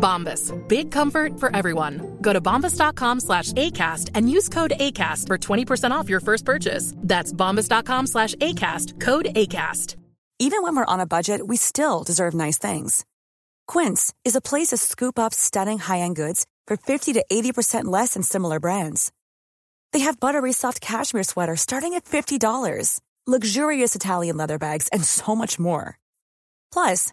Bombas. Big comfort for everyone. Go to bombas.com slash ACAST and use code ACAST for 20% off your first purchase. That's bombas.com slash ACAST. Code ACAST. Even when we're on a budget, we still deserve nice things. Quince is a place to scoop up stunning high-end goods for 50 to 80% less than similar brands. They have buttery soft cashmere sweaters starting at $50, luxurious Italian leather bags, and so much more. Plus,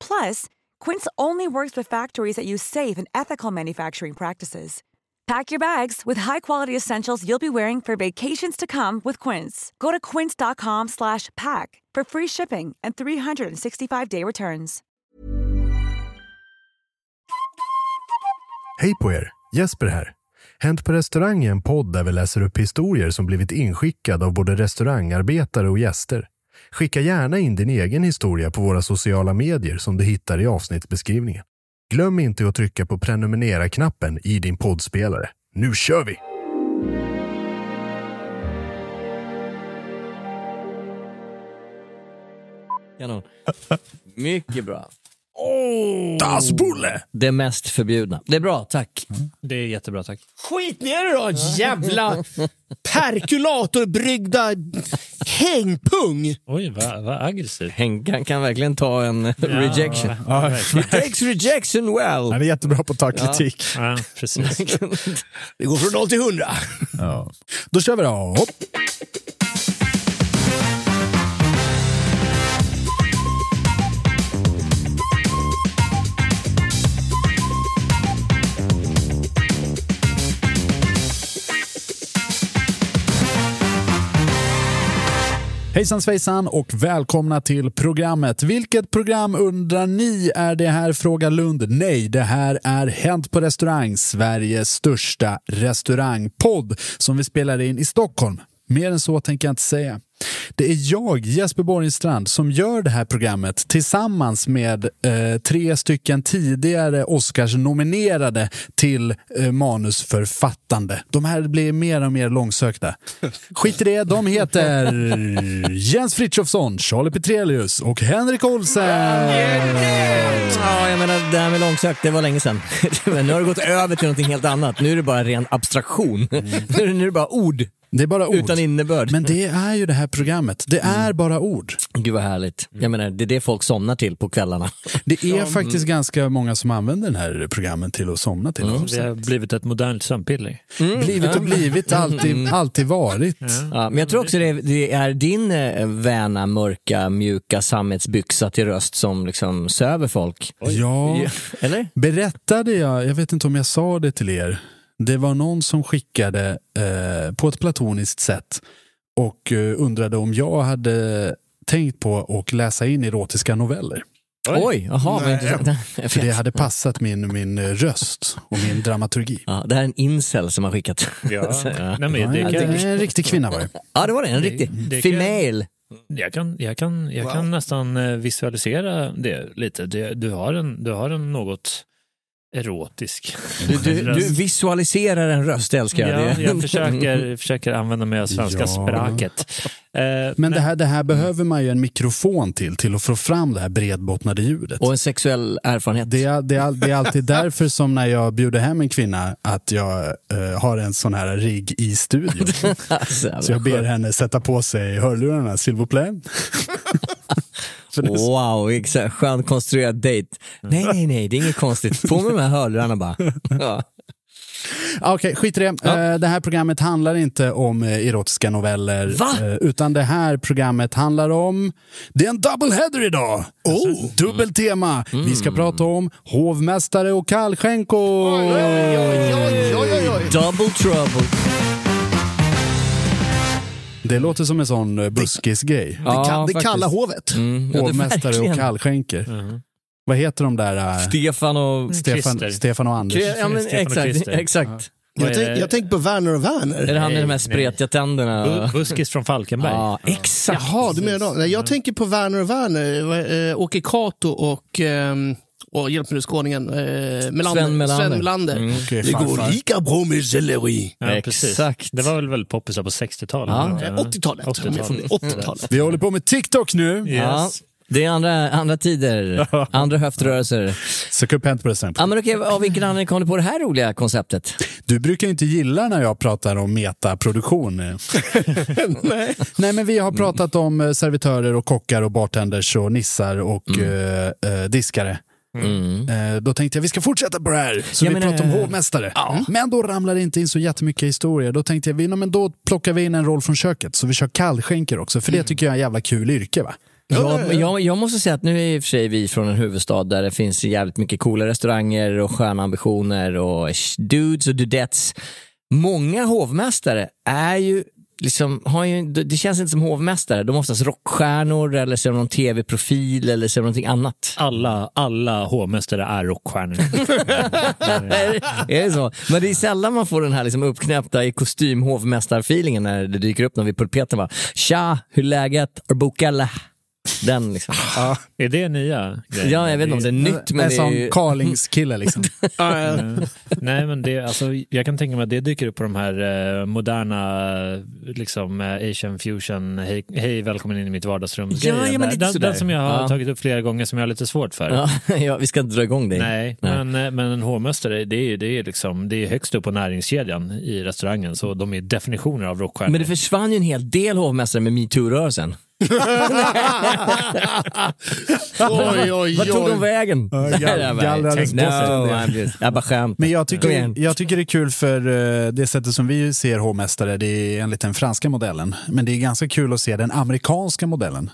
Plus, Quince only works with factories that use safe and ethical manufacturing practices. Pack your bags with high-quality essentials you'll be wearing for vacations to come with Quince. Go to quince.com pack for free shipping and 365-day returns. Hej på er! Jesper här. Hänt på restaurang är en podd där vi läser upp historier som blivit inskickade av både restaurangarbetare och gäster. Skicka gärna in din egen historia på våra sociala medier som du hittar i avsnittsbeskrivningen. Glöm inte att trycka på prenumerera-knappen i din poddspelare. Nu kör vi! Kanon. Mycket bra. Das Bulle! Det mest förbjudna. Det är bra, tack. Det är jättebra, tack. Skit ner dig då, jävla perkulatorbryggda hängpung! Oj, vad va aggressivt. Henkan kan verkligen ta en rejection. Ja, He takes rejection well. Han är jättebra på att ta kritik. Ja, precis. Det går från 0 till 100. Ja. Då kör vi då. Hopp. Hejsan svejsan och välkomna till programmet. Vilket program undrar ni är det här? Fråga Lund. Nej, det här är Hänt på restaurang, Sveriges största restaurangpodd som vi spelar in i Stockholm. Mer än så tänker jag inte säga. Det är jag, Jesper Borgenstrand, som gör det här programmet tillsammans med eh, tre stycken tidigare Oscars-nominerade till eh, manusförfattande. De här blir mer och mer långsökta. Skit i det, de heter Jens Frithiofsson, Charlie Petrelius och Henrik Olsen. Ja, jag menar, det här med långsökt, det var länge sedan. Men nu har det gått över till någonting helt annat. Nu är det bara ren abstraktion. Nu är det, nu är det bara ord Det är bara ord. utan innebörd. Men det är ju det här programmet. Det är bara ord. Gud vad härligt. Jag menar, det är det folk somnar till på kvällarna. Det är faktiskt ganska många som använder den här programmen till att somna till. Vi har blivit ett modernt sömnpiller. Blivit och blivit, alltid, alltid varit. Ja, men jag tror också det, det är din eh, väna, mörka, mjuka sammetsbyxa till röst som liksom söver folk. Ja, Eller? berättade jag, jag vet inte om jag sa det till er, det var någon som skickade eh, på ett platoniskt sätt och eh, undrade om jag hade tänkt på att läsa in erotiska noveller. Oj, jaha. vad intressant. För det hade passat min, min eh, röst och min dramaturgi. Ja, det här är en incel som har skickat. Ja. Ja. Nej, men det det kan, är en riktig kvinna var det. ja, det var det. En riktig det kan- female. jag kan, jag kan, jag kan nästan eh, visualisera det lite. Det, du, har en, du har en något erotisk. Du, du, du visualiserar en röst, älskar jag. Ja, jag försöker, försöker använda mig av svenska Ja. språket. Eh, Men det här, det här behöver man ju en mikrofon till, till att få fram det här bredbottnade ljudet. Och en sexuell erfarenhet. Det är, det, är, det är alltid därför som när jag bjuder hem en kvinna att jag eh, har en sån här rigg i studion. Alltså, Så jag ber henne sätta på sig hörlurarna, s'il vous plaît. Wow, exakt. skönt konstruerad dejt. Nej, nej, nej, det är inget konstigt. På med de här hörlurarna bara. Ja. Ah, Okej, skit i det. Ja. Eh, Det här programmet handlar inte om eh, erotiska noveller. Va? eh, Utan det här programmet handlar om... Det är en double header idag! Oh. Dubbeltema. Vi Mm. ska prata om hovmästare och kallskänkor. Double trouble. Det låter som en sån eh, buskis-grej. Ja, det, kan, det kalla hovet. Mm, ja, Hovmästare och kallskänker. Vad heter de där? eh, Stefan och... Stefan, Christer. Stefan och Anders. Ja, men, exakt, exakt. Vad Jag, är tänk, jag tänker på Werner och Är Werner. det han med de här spretiga tänderna? Bu- Buskis från Falkenberg. Ja, exakt. Jaha, du menar dem. Jag tänker på Werner och Werner. Äh, Åke Kato och, ehm, och hjälp nu skåningen, äh, Melander. Sven Melander. Sven Melander. Mm. Okej, Det går lika bra med selleri. Ja. Exakt. Det var väl väldigt poppisar på 60-talet? Ja. Eh, 80-talet. 80-talet. 80-talet. Vi håller på med TikTok nu. Ja, Yes. det är andra, andra tider, andra höftrörelser. Sök upp Hänt på restaurang. Ja, men okej, av vilken anledning kom du på det här roliga konceptet? Du brukar inte gilla när jag pratar om metaproduktion. Nej. Nej, men vi har pratat om eh, servitörer och kockar och bartenders och nissar och eh, eh, diskare. Mm. Eh, då tänkte jag vi ska fortsätta på det här. Så Ja, vi men, pratar om eh, hovmästare. Men då ramlar det inte in så jättemycket historia. Då tänkte jag vi, men då plockar vi in en roll från köket. Så vi kör kallskänker också. För det tycker jag är en jävla kul yrke. va? Jag, jag, jag måste säga att nu är i och för sig vi från en huvudstad där det finns jävligt mycket coola restauranger och sköna ambitioner och dudes och dudettes. Många hovmästare är ju Liksom, har ju, det känns inte som hovmästare. De är oftast rockstjärnor eller så är de någon tv-profil eller så är de någonting annat. Alla, alla hovmästare är rockstjärnor. är det så? Men det är sällan man får den här liksom uppknäppta i kostym hovmästarfeelingen när det dyker upp någon vid pulpeten. Bara, Tja, hur läget? Arbokalla? Den liksom. är det nya grejer? Ja, jag vet inte om det är nytt men en det sån ju... Carlings-kille liksom. Mm. Nej, men det, alltså, jag kan tänka mig att det dyker upp på de här eh, moderna liksom, eh, Asian fusion, hej, hej välkommen in i mitt vardagsrum Ja, ja, men den, den som jag har Ja. tagit upp flera gånger som jag har lite svårt för. Ja, ja, vi ska inte dra igång dig. Nej, Men, eh, men en hovmästare det är, det, är liksom, det är högst upp på näringskedjan i restaurangen så de är definitioner av rockstjärnor. Men det försvann ju en hel del hovmästare med metoo-rörelsen. Oj, oj, Vart tog de oj. vägen? Jag bara- gallrades No, bort en del. I'm just- Jag bara skämt. Men jag tycker, jag tycker det är kul för eh, det sättet som vi ser hovmästare, det är enligt den franska modellen. Men det är ganska kul att se den amerikanska modellen.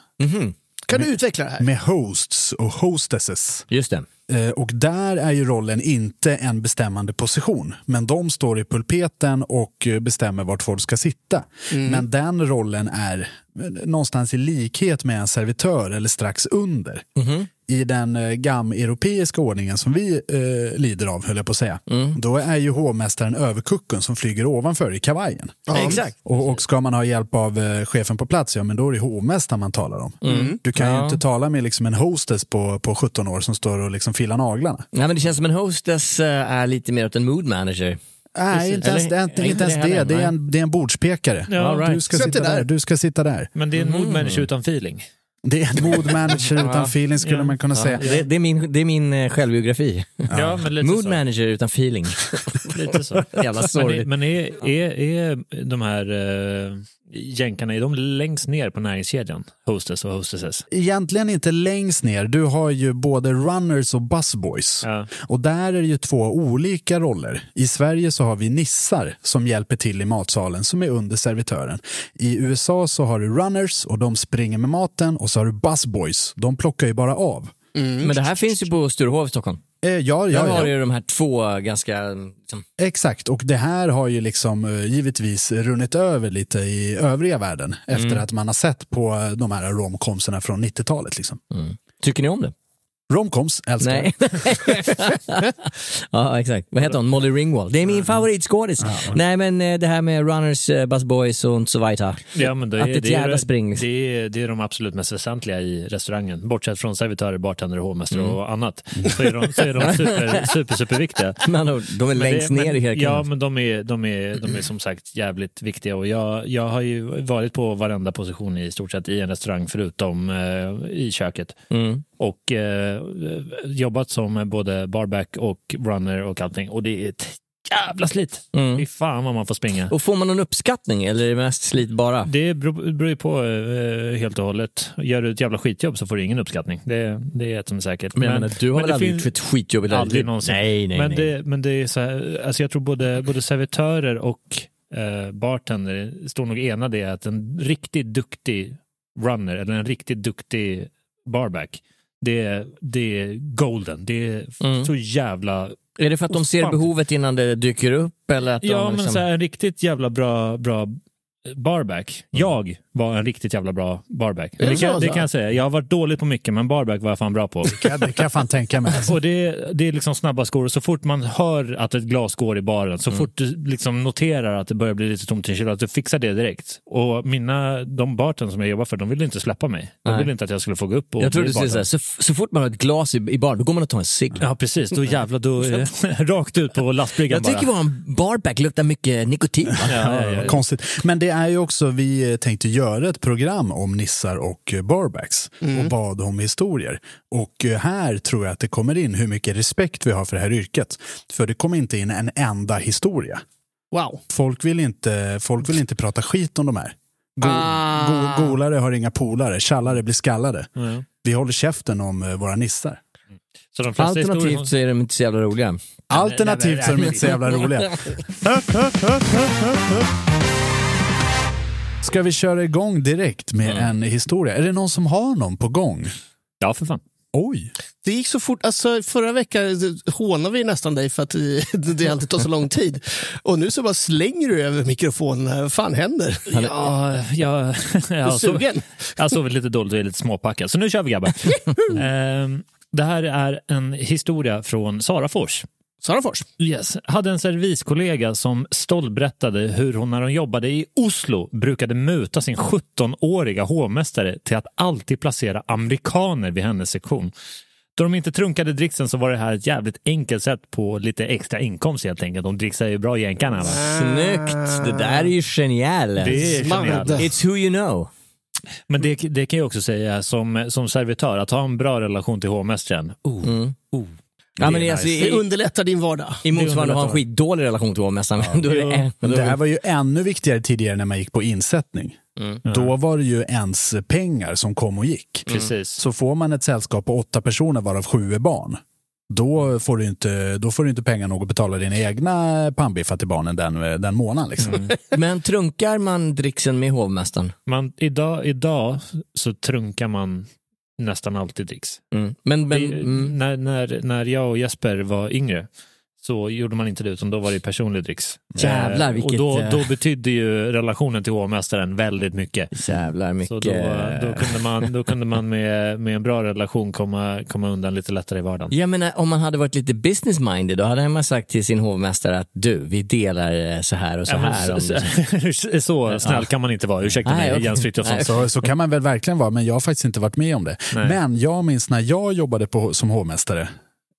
Kan du utveckla det här? Med hosts och hostesses. Just det. Eh, Och där är ju rollen inte en bestämmande position. Men de står i pulpeten och eh, bestämmer vart folk ska sitta. Men den rollen är eh, någonstans i likhet med en servitör eller strax under. I den eh, gam-europeiska ordningen som vi eh, lider av, höll jag på att säga. Då är ju hovmästaren överkucken som flyger ovanför i kavajen. Exakt. Och, och ska man ha hjälp av eh, chefen på plats, ja men då är det hovmästaren man talar om. Du kan ju Ja. inte tala med liksom en hostess på, på 17 år som står och liksom filar naglarna. Nej, men det känns som en hostess eh, är lite mer åt en mood manager. Nej, inte ens, Eller- inte, inte inte ens det det. är, en, det är en bordspekare. Ja, right. Du ska sitta där. där. Du ska sitta där. Men det är en mood manager utan feeling. Det är en mood manager utan feeling skulle Ja. man kunna säga. Det, det är min, det är min eh, självbiografi. Ja, men lite Mood så. manager utan feeling. Lite så. Jävla Men, är, sorgligt. men är, är, är de här uh, jänkarna, är de längst ner på näringskedjan? Hostess och hostesses? Egentligen inte längst ner. Du har ju både runners och busboys. Ja. Och där är det ju två olika roller. I Sverige så har vi nissar som hjälper till i matsalen som är under servitören. I USA så har du runners och de springer med maten och så har du busboys. De plockar ju bara av. Men det här finns ju på Sturehov i Stockholm. Eh, ja, Där ja, har ja. du ju de här två ganska... Liksom, Exakt, och det här har ju liksom eh, givetvis runnit över lite i övriga världen efter att man har sett på de här romcomserna från 90-talet. Liksom. tycker ni om det? Romcoms älskar Nej. ja, exakt. Vad heter hon? Molly Ringwald. Det är min favoritskådis. Nej, men eh, det här med runners, eh, bus boys och så vidare. Ja, men det, Att det är ett det, jävla är, spring, liksom. det, är, det är de absolut mest väsentliga i restaurangen. Bortsett från servitörer, bartender, hovmästare Mm. och annat. Så är de, så är de super, super, superviktiga. Ord, de är Men längst det- ner men, i hierarkin. Ja, men de är, de, är, de är som sagt jävligt viktiga. Och jag, jag har ju varit på varenda position i stort sett i en restaurang förutom eh, i köket. Mm. Och eh, jobbat som både barback och runner och allting. Och det är ett jävla slit. Mm. Fy fan vad man får springa. Och får man någon uppskattning eller är det mest slit bara? Det beror ju på eh, helt och hållet. Gör du ett jävla skitjobb så får du ingen uppskattning. Det, det är ett som är säkert. Men, jag menar, du har men väl aldrig gjort ett skitjobb i ditt Aldrig någonsin. Nej, nej, men, nej. Det, men det är så här, alltså jag tror både, både servitörer och eh, bartender står nog enade i att en riktigt duktig runner eller en riktigt duktig barback, det är, det är golden. Det är Mm. så jävla... Är det för att de ser behovet innan det dyker upp? Eller att Ja, de men liksom... så här, en riktigt jävla bra, bra barback. Jag var en riktigt jävla bra barback. Det Det kan, det så? kan jag säga. Jag har varit dålig på mycket, men barback var jag fan bra på. Det kan jag fan tänka mig. Och det, det är liksom snabba skor och så fort man hör att ett glas går i baren, så fort du liksom noterar att det börjar bli lite tomt i kylen, att du fixar det direkt. Och mina, de barten som jag jobbar för, de ville inte släppa mig. De Nej. ville inte att jag skulle få gå upp och Jag tror du skulle säga, så, så fort man har ett glas i, i baren, då går man och tar en cigg. Ja, precis. Då jävlar, då rakt ut på lastbryggan Jag tycker bara. vår barback luktar mycket nikotin. Ja, ja, ja. Konstigt. Men det är ju också, vi tänkte göra ett program om nissar och barbacks och bad om historier. Och här tror jag att det kommer in hur mycket respekt vi har för det här yrket. För det kommer inte in en enda historia. Wow. Folk vill inte, folk vill inte prata skit om de här. Go, Ah. go, golare har inga polare, tjallare blir skallade. Ja. Vi håller käften om eh, våra nissar. Så de flesta historier Alternativt så är de inte så jävla roliga. Alternativt så är de inte så jävla roliga. Ska vi köra igång direkt med en historia? Är det någon som har någon på gång? Ja, för fan. Oj! Det gick så fort. Alltså, förra veckan hånade vi nästan dig för att vi- det alltid tar så lång tid. Och nu så bara slänger du över mikrofonen. Vad fan händer? Ja, jag, jag, har du sov, sugen? jag har sovit lite dåligt och är lite småpackad. Så nu kör vi grabbar. Ehm, det här är en historia från Sarafors. Sarafors. Yes. Hade en serviskollega som stolt berättade hur hon när hon jobbade i Oslo brukade muta sin 17-åriga hovmästare till att alltid placera amerikaner vid hennes sektion. Då de inte trunkade dricksen så var det här ett jävligt enkelt sätt på lite extra inkomst helt enkelt. De dricksar ju bra jänkarna. Va? Snyggt! Det där är ju genialt. Det är genialt. It's who you know. Men det, det kan jag också säga som, som servitör, att ha en bra relation till hovmästaren. Oh, Mm. oh, Ja, det men är alltså, nice. Det underlättar din vardag. I motsvarande har en underlättar. skitdålig relation till hovmästaren. Då är Jo. det en- Men det är här det- var ju ännu viktigare tidigare när man gick på insättning. Då var det ju ens pengar som kom och gick. Precis. Så får man ett sällskap på åtta personer varav sju är barn, då får du inte, då får du inte pengar nog att betala dina egna pannbiffar till barnen den, den månaden. Liksom. Men trunkar man dricksen med hovmästaren? Man, idag, idag så trunkar man nästan alltid dricks. Mm. Men, men, Det- mm. när, när, när jag och Jesper var yngre så gjorde man inte det, utan då var det personlig dricks. Jävlar, Eh, vilket, Och då, eh, då betydde ju relationen till hovmästaren väldigt mycket. Jävlar mycket. Så då, då kunde man, då kunde man med, med en bra relation komma, komma undan lite lättare i vardagen. Jag menar, om man hade varit lite business-minded, då hade man sagt till sin hovmästare att du, vi delar eh, så här och så Ja, här. Om så, snäll kan man inte vara, ursäkta Nej, mig okej. Jens Frithiofsson. Så, så kan man väl verkligen vara, men jag har faktiskt inte varit med om det. Nej. Men jag minns när jag jobbade på, som hovmästare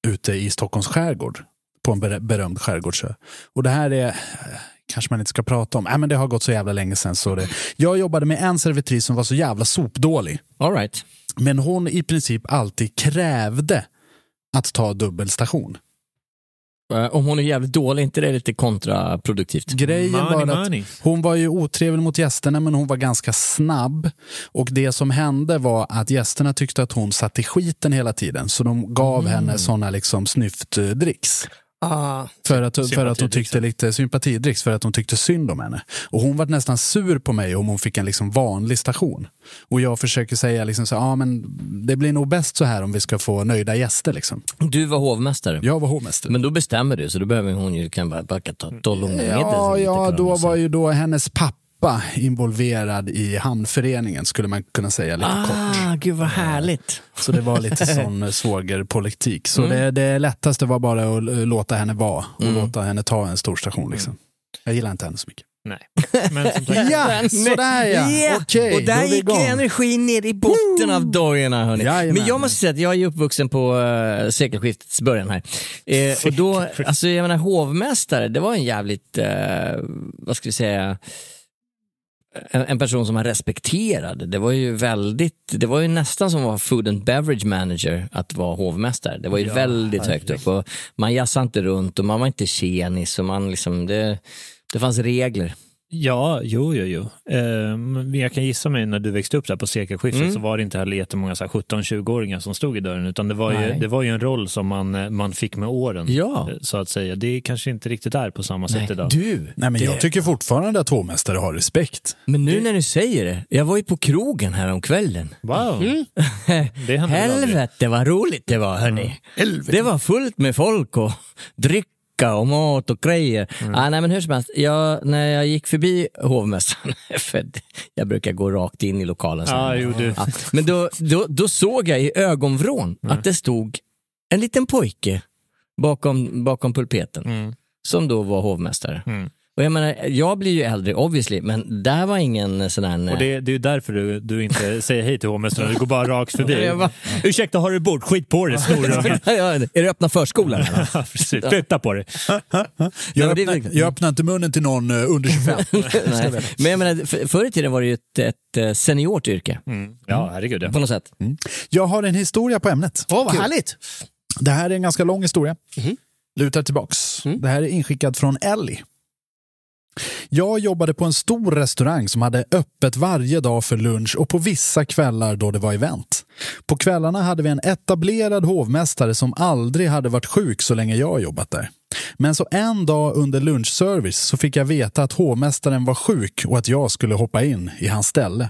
ute i Stockholms skärgård, på en ber- berömd skärgårdsö. Och det här är, eh, kanske man inte ska prata om, Nej, men det har gått så jävla länge sedan. Så det, jag jobbade med en servitris som var så jävla sopdålig. All right. Men hon i princip alltid krävde att ta dubbelstation. Eh, Om hon är jävligt dålig, inte det är lite kontraproduktivt? Grejen Money, var att money. hon var ju otrevlig mot gästerna men hon var ganska snabb. Och det som hände var att gästerna tyckte att hon satt i skiten hela tiden. Så de gav Mm. henne såna liksom snyftdricks. Ah, För att, för att hon tyckte lite sympatidricks, för att hon tyckte synd om henne. Och hon var nästan sur på mig om hon fick en liksom vanlig station. Och jag försöker säga liksom så, ah, men det blir nog bäst så här om vi ska få nöjda gäster. Liksom. Du var hovmästare. Jag var hovmästare. Men då bestämmer du, så då behöver hon ju kan bara, bara ta tolv och Ja, ja då var ju då hennes pappa pappa involverad i hamnföreningen skulle man kunna säga lite kort. Ah, gud vad härligt. Så det var lite sån svågerpolitik. Så Mm. det, det lättaste var bara att eh, låta henne vara och Mm. låta henne ta en stor station. Liksom. Jag gillar inte henne så mycket. Nej. Men som sagt, Ja, sådär ja. Ja, Okej, och där gick igång. energin ner i botten av dojorna. Hörni. Jajamän. Men jag måste säga att jag är uppvuxen på uh, sekelskiftets början här. Eh, och då, alltså jag menar hovmästare, det var en jävligt, eh, vad ska vi säga, en, en person som man respekterade. Det var ju väldigt, det var ju nästan som att vara food and beverage manager att vara hovmästare. Det var ju Ja, väldigt högt upp och man jassade inte runt och man var inte tjenis och man liksom, det, det fanns regler. Ja, jo, jo, jo. Eh, Men jag kan gissa mig när du växte upp där på sekelskiftet Mm. så var det inte heller jättemånga så här 17-20-åringar som stod i dörren utan det var, ju, Nej. det var ju en roll som man, eh, man fick med åren. Ja. eh, Så att säga. Det kanske inte riktigt är på samma sätt idag. Du, Nej, men det- Jag tycker fortfarande att hovmästare har respekt. Men nu när du säger det, jag var ju på krogen här om kvällen. Wow, det väl aldrig. Helvete vad roligt det var hörni. Det var fullt med folk och drycka och mat och grejer. Ah, nej men hur som helst, jag, när jag gick förbi hovmästaren, för jag brukar gå rakt in i lokalen. Ja, jo. Ja, men då, då, då såg jag i ögonvrån att det stod en liten pojke bakom, bakom pulpeten Mm. som då var hovmästare. Mm. Och jag menar, jag blir ju äldre obviously, men där var ingen sån där... Och det, det är ju därför du, du inte säger hej till hovmästaren, du går bara rakt förbi. Bara- Ursäkta, har du bord? Skit på dig, snorunge. Är det öppna förskolan? eller? Ja, precis. Flytta på dig. Jag, öppnar, jag öppnar inte munnen till någon eh, under 25. Nej. Men jag menar, för, förr i tiden var det ju ett, ett eh, seniort yrke, Mm. Ja, herregud. Ja. på något sätt. Jag har en historia på ämnet. Åh, vad härligt. Det här är en ganska lång historia. Mhm. Lutar tillbaks. Mm. Det här är inskickat från Ellie. Jag jobbade på en stor restaurang som hade öppet varje dag för lunch och på vissa kvällar då det var event. På kvällarna hade vi en etablerad hovmästare som aldrig hade varit sjuk så länge jag jobbat där. Men så en dag under lunchservice så fick jag veta att hovmästaren var sjuk och att jag skulle hoppa in i hans ställe.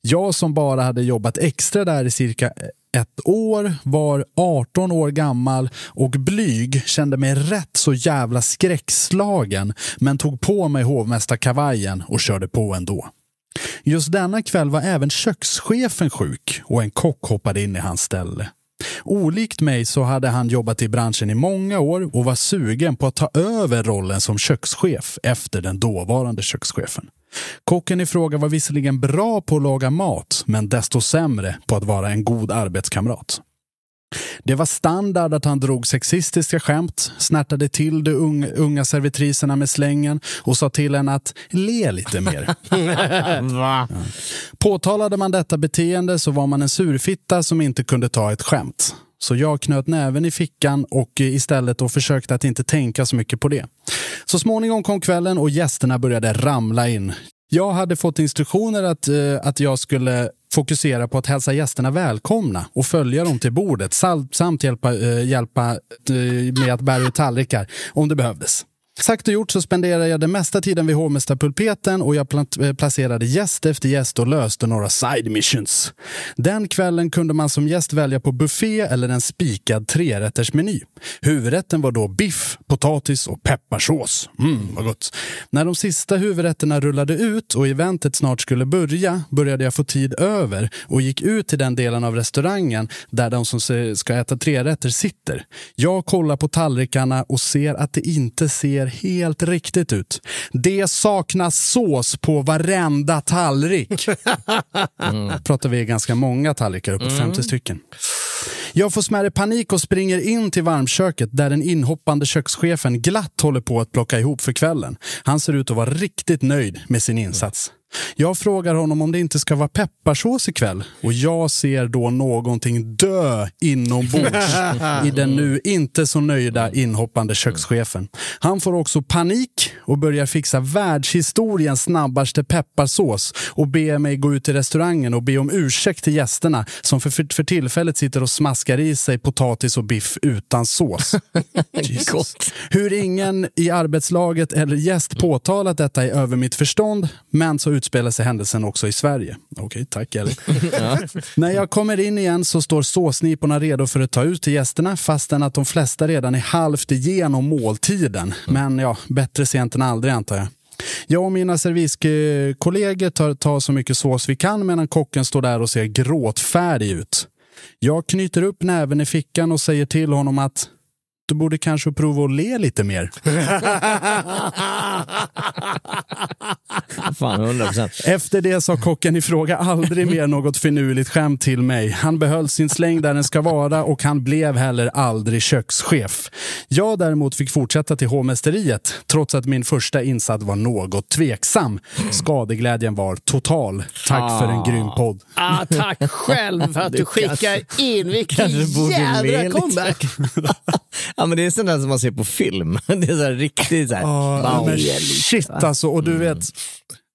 Jag som bara hade jobbat extra där i cirka ett år, var 18 år gammal och blyg, kände mig rätt så jävla skräckslagen men tog på mig hovmästarkavajen och körde på ändå. Just denna kväll var även kökschefen sjuk och en kock hoppade in i hans ställe. Olikt mig så hade han jobbat i branschen i många år och var sugen på att ta över rollen som kökschef efter den dåvarande kökschefen. Kocken i fråga var visserligen bra på att laga mat, men desto sämre på att vara en god arbetskamrat. Det var standard att han drog sexistiska skämt, snärtade till de unga, servitriserna med slängen och sa till en att le lite mer. Ja. Påtalade man detta beteende så var man en surfitta som inte kunde ta ett skämt. Så jag knöt näven i fickan och eh, istället då försökte att inte tänka så mycket på det. Så småningom kom kvällen och gästerna började ramla in. Jag hade fått instruktioner att, eh, att jag skulle fokusera på att hälsa gästerna välkomna och följa dem till bordet samt, hjälpa, eh, hjälpa eh, med att bära ut tallrikar om det behövdes. Sagt och gjort så spenderade jag den mesta tiden vid hovmästarpulpeten och jag eh, placerade gäst efter gäst och löste några side missions. Den kvällen kunde man som gäst välja på buffé eller en spikad trerättersmeny. Huvudrätten var då biff, potatis och pepparsås. Mm, vad gott. När de sista huvudrätterna rullade ut och eventet snart skulle börja började jag få tid över och gick ut till den delen av restaurangen där de som ska äta trerätter sitter. Jag kollar på tallrikarna och ser att det inte ser helt riktigt ut. Det saknas sås på varenda tallrik. Mm. Pratar vi ganska många tallrikar, uppåt 50 stycken. Jag får smärre panik och springer in till varmköket där den inhoppande kökschefen glatt håller på att plocka ihop för kvällen. Han ser ut att vara riktigt nöjd med sin insats. Jag frågar honom om det inte ska vara pepparsås ikväll och jag ser då någonting dö inombords i den nu inte så nöjda inhoppande kökschefen. Han får också panik och börjar fixa världshistoriens snabbaste pepparsås och ber mig gå ut till restaurangen och be om ursäkt till gästerna som för, för, för tillfället sitter och smaskar i sig potatis och biff utan sås. Hur ingen i arbetslaget eller gäst påtalat detta är över mitt förstånd, men så utspelar sig händelsen också i Sverige. Okej, tack Ellie. När jag kommer in igen så står såsniporna redo för att ta ut till gästerna fastän att de flesta redan är halvt igenom måltiden. Men ja, bättre sent än aldrig antar jag. Jag och mina serviskollegor tar, tar så mycket sås vi kan medan kocken står där och ser gråtfärdig ut. Jag knyter upp näven i fickan och säger till honom att du borde kanske prova att le lite mer. Fan, 100 procent. Efter det sa kocken i fråga aldrig mer något finurligt skämt till mig. Han behöll sin släng där den ska vara och han blev heller aldrig kökschef. Jag däremot fick fortsätta till hovmästeriet trots att min första insats var något tveksam. Skadeglädjen var total. Tack för en grym podd. Ah, tack själv för att du skickar in. Vilken jädra comeback. Ja, men det är sånt där som man ser på film. Det är så här riktigt så här. Wow. men shit alltså. Och du vet,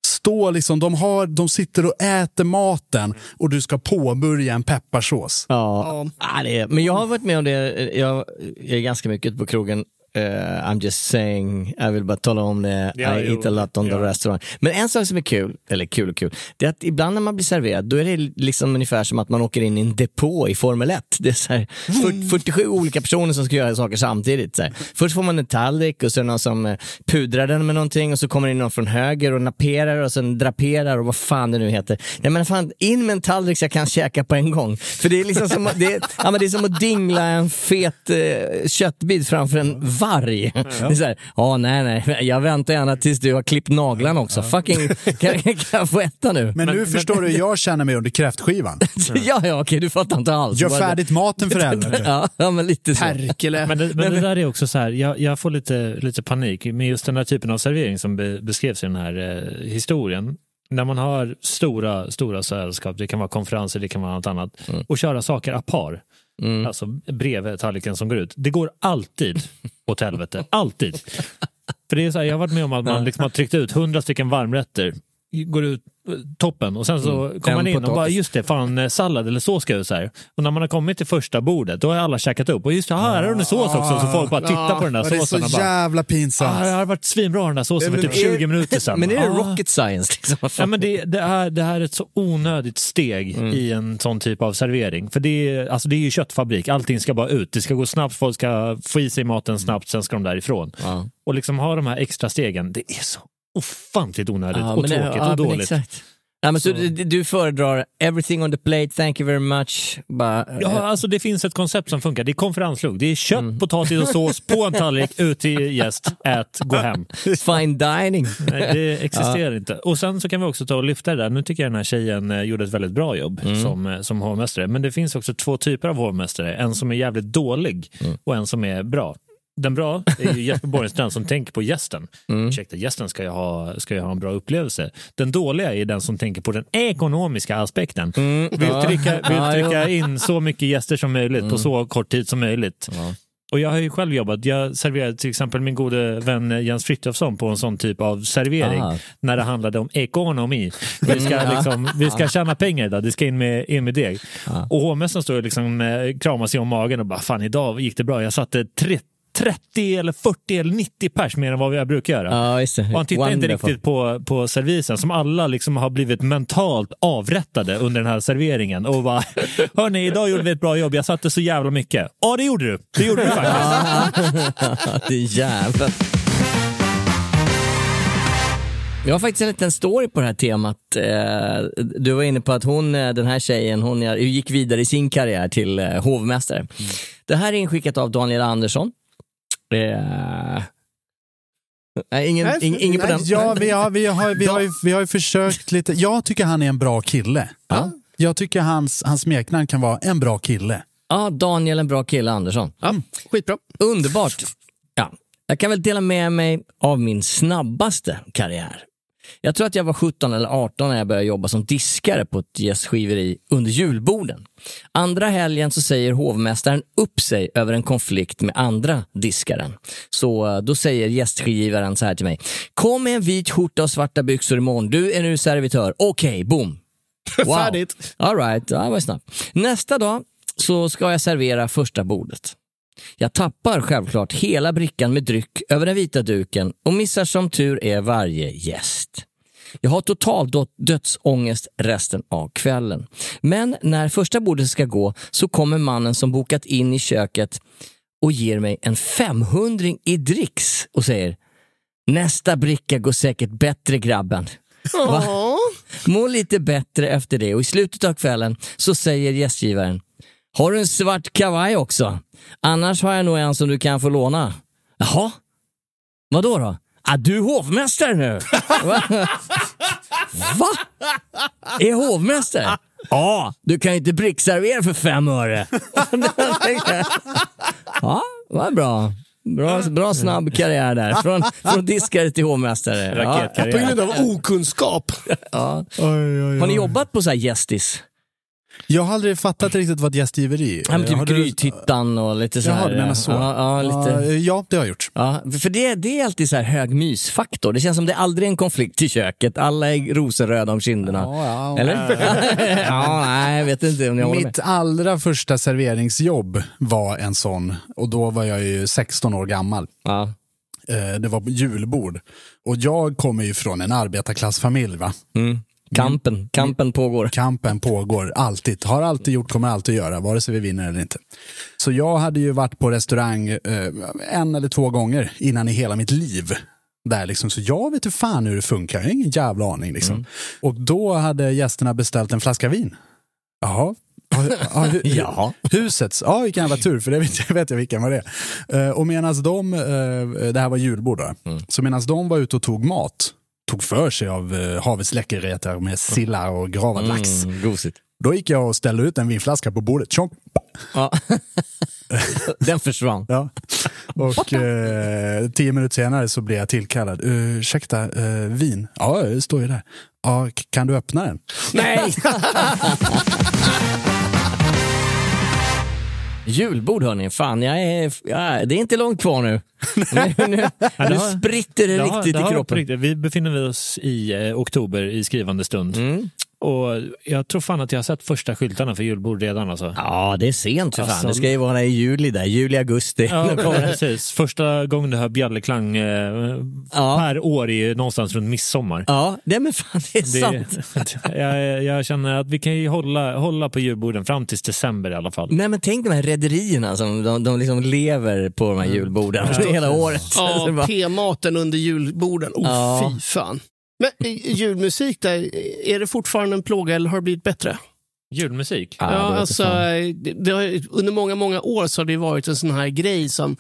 stå liksom, de, har, de sitter och äter maten och du ska påbörja en pepparsås. Ja, ja. det är, men jag har varit med om det. Jag är ganska mycket på krogen. Eh, I'm just saying, jag vill bara tala om det. Ja, I jo, eat a lot on ja. the restaurant. Men en sak som är kul, eller kul och kul, det är att ibland när man blir serverad, då är det liksom ungefär som att man åker in i en depå i Formel 1. Det är så här, fyr- 47 olika personer som ska göra saker samtidigt. Så här. Först får man en tallrik och så är det någon som eh, pudrar den med någonting och så kommer det in någon från höger och naperar och sen draperar och vad fan det nu heter. Jag menar fan, in med en tallrik så jag kan käka på en gång. För det är liksom som, att- det är, ja, men det är som att dingla en fet eh, köttbit framför en varg. Det är så här, ja nej nej, jag väntar gärna tills du har klippt naglarna också. Fucking, kan, kan jag få äta nu? Men, nu förstår du hur jag känner mig under kräftskivan. ja, ja, okej, du fattar inte alls. Gör färdigt maten för helvete. Ja, ja, men lite så. Perkele. Men det, men det där är också så här, jag, jag får lite, lite panik med just den här typen av servering som be, beskrevs i den här eh, historien. När man har stora, stora sällskap, det kan vara konferenser, det kan vara något annat, och köra saker apar. Alltså bredvid tallriken som går ut. Det går alltid åt helvete. Alltid. För det är så här, jag har varit med om att man liksom har tryckt ut hundra stycken varmrätter, går ut eh, toppen och sen så kommer man in och bara just det, fan eh, sallad eller sås ska ut så här. Och när man har kommit till första bordet då har alla käkat upp och just det, här är det sås också så folk bara tittar på den där Och det är såsen så och bara jävla pinsamt. Ah, det har varit svinbra den där såsen för typ är- 20 minuter sedan. Men är det Ah. rocket science? Liksom? Ja, men det, det, är, det här är ett så onödigt steg Mm. i en sån typ av servering. För det är, alltså det är ju köttfabrik, allting ska bara ut. Det ska gå snabbt, folk ska få i sig maten snabbt, sen ska de därifrån. Ja. Och liksom ha de här extra stegen, det är så ofantligt onödigt Ja, och det- tråkigt ja, och men dåligt. Ja, men så du, du föredrar everything on the plate, thank you very much. Bara, Ja, alltså det finns ett koncept som funkar. Det är konferenslugg. Det är kött, Mm. potatis och sås på en tallrik, ut till gäst, ät, gå hem. Fine dining. Nej, det existerar inte. Och sen så kan vi också ta och lyfta det där. Nu tycker jag den här tjejen eh, gjorde ett väldigt bra jobb Mm. som, eh, som hovmästare. Men det finns också två typer av hovmästare. En som är jävligt dålig Mm. och en som är bra. Den bra är ju Jesper Borgenstrand som tänker på gästen. Mm. Ursäkta, gästen ska ju, ha, ska ju ha en bra upplevelse. Den dåliga är den som tänker på den ekonomiska aspekten. Vill Ja. trycka, vill Ja, trycka in så mycket gäster som möjligt Mm. på så kort tid som möjligt. Och jag har ju själv jobbat, jag serverade till exempel min gode vän Jens Frithiofsson på en sån typ av servering Ah. när det handlade om ekonomi. Vi ska, Mm, liksom, vi ska tjäna pengar idag, det ska in med, in med deg. Och hovmästaren står och liksom, eh, kramar sig om magen och bara fan idag gick det bra, jag satte 30 30 eller 40 eller 90 pers mer än vad jag brukar göra. Det. Och han tittar inte Wonderful. riktigt på, på servisen som alla liksom har blivit mentalt avrättade under den här serveringen. Och bara, hörni, idag gjorde vi ett bra jobb, jag satte så jävla mycket. Ja, det gjorde du. Det gjorde du faktiskt. det är jävlar. Jag har faktiskt en liten story på det här temat. Eh, Du var inne på att hon, eh, den här tjejen, hon gick vidare i sin karriär till eh, hovmästare. Det här är inskickat av Daniel Andersson. Eh, Nej, ingen, Nej, ing, ingen på den. Ja, vi har, vi, har, vi, har ju, vi har ju försökt lite. Jag tycker han är en bra kille. Ja. Jag tycker hans, hans smeknamn kan vara en bra kille. Ja, Daniel, en bra kille, Andersson. Ja, skitbra. Underbart. Ja. Jag kan väl dela med mig av min snabbaste karriär. Jag tror att jag var 17 eller 18 när jag började jobba som diskare på ett gästgiveri under julborden. Andra helgen så säger hovmästaren upp sig över en konflikt med andra diskaren. Så eh, då säger gästgivaren så här till mig. Kom med en vit skjorta och svarta byxor imorgon. Du är nu servitör. Okej, boom. Wow. Färdigt. All right, det var snabbt. Nästa dag så ska jag servera första bordet. Jag tappar självklart hela brickan med dryck över den vita duken och missar som tur är varje gäst. Jag har total dö- dödsångest resten av kvällen. Men när första bordet ska gå så kommer mannen som bokat in i köket och ger mig en 500 i dricks och säger Nästa bricka går säkert bättre grabben. Må lite bättre efter det och i slutet av kvällen så säger gästgivaren Har du en svart kavaj också? Annars har jag nog en som du kan få låna. Jaha? Vadå då? Ah, du är hovmästare nu! Va? Va? Är hovmästare? Ja, du kan ju inte brickservera för fem öre. ja, vad bra. Bra, bra snabb karriär där. Från, från diskare till hovmästare. Ja. På grund av okunskap. Ja. Oj, oj, oj. Har ni jobbat på så här gästis? Jag har aldrig fattat riktigt vad gästgiveri Ja, Har typ du- Grythyttan och lite så Jaha, här. du menar så? Ja, ja, lite. Ja, det har jag gjort. Ja, för det, det är alltid så här hög mysfaktor. Det känns som det är aldrig en konflikt i köket. Alla är rosenröda om kinderna. Ja. Eller? ja, nej, jag vet inte om ni håller med. Mitt allra första serveringsjobb var en sån och då var jag ju 16 år gammal. Ja. Eh, Det var på julbord. Och jag kommer ju från en arbetarklassfamilj. Va? Mm. Kampen, kampen pågår. Kampen pågår alltid. Har alltid gjort, kommer alltid göra, vare sig vi vinner eller inte. Så jag hade ju varit på restaurang eh, en eller två gånger innan i hela mitt liv. Där liksom, så jag vet hur fan hur det funkar, jag har ingen jävla aning. Liksom. Och då hade gästerna beställt en flaska vin. Jaha. Ja, ja, hu- Jaha. Husets, ja vilken jävla tur för det vet jag, vet jag vilken var det är. Och medan de, eh, det här var julbord då, så medan de var ute och tog mat, tog för sig av eh, havets läckerheter med sillar och gravad lax. Mm, gosigt. Då gick jag och ställde ut en vinflaska på bordet. Tjonk! Ja. Den försvann. Ja. Och eh, tio minuter senare så blev jag tillkallad. Ursäkta, eh, vin? Ja, det står ju där. Ja, kan du öppna den? Nej! Julbord hörni, fan jag är, ja, det är inte långt kvar nu. Nu, nu, nu spritter det, Det riktigt det har i kroppen. Vi befinner oss i eh, oktober i skrivande stund. Mm. Och jag tror fan att jag har sett första skyltarna för julbord redan. Alltså. Ja, det är sent för fan. Alltså- Det ska ju vara i juli där, juli, augusti. Ja, precis. Första gången du hör bjällerklang eh, Ja. per år är ju någonstans runt midsommar. Ja, det, men fan, det är Det, sant. jag, jag känner att vi kan ju hålla, hålla på julborden fram till december i alla fall. Nej men tänk de här rederierna som de, de liksom lever på de här julborden hela året. Ja, P-maten under julborden. Oh, Ja. Fy fan. Men eh, julmusik, där, är det fortfarande en plåga eller har det blivit bättre? Julmusik? Ja, det vet alltså, jag det, det har, under många, många år så har det varit en sån här grej som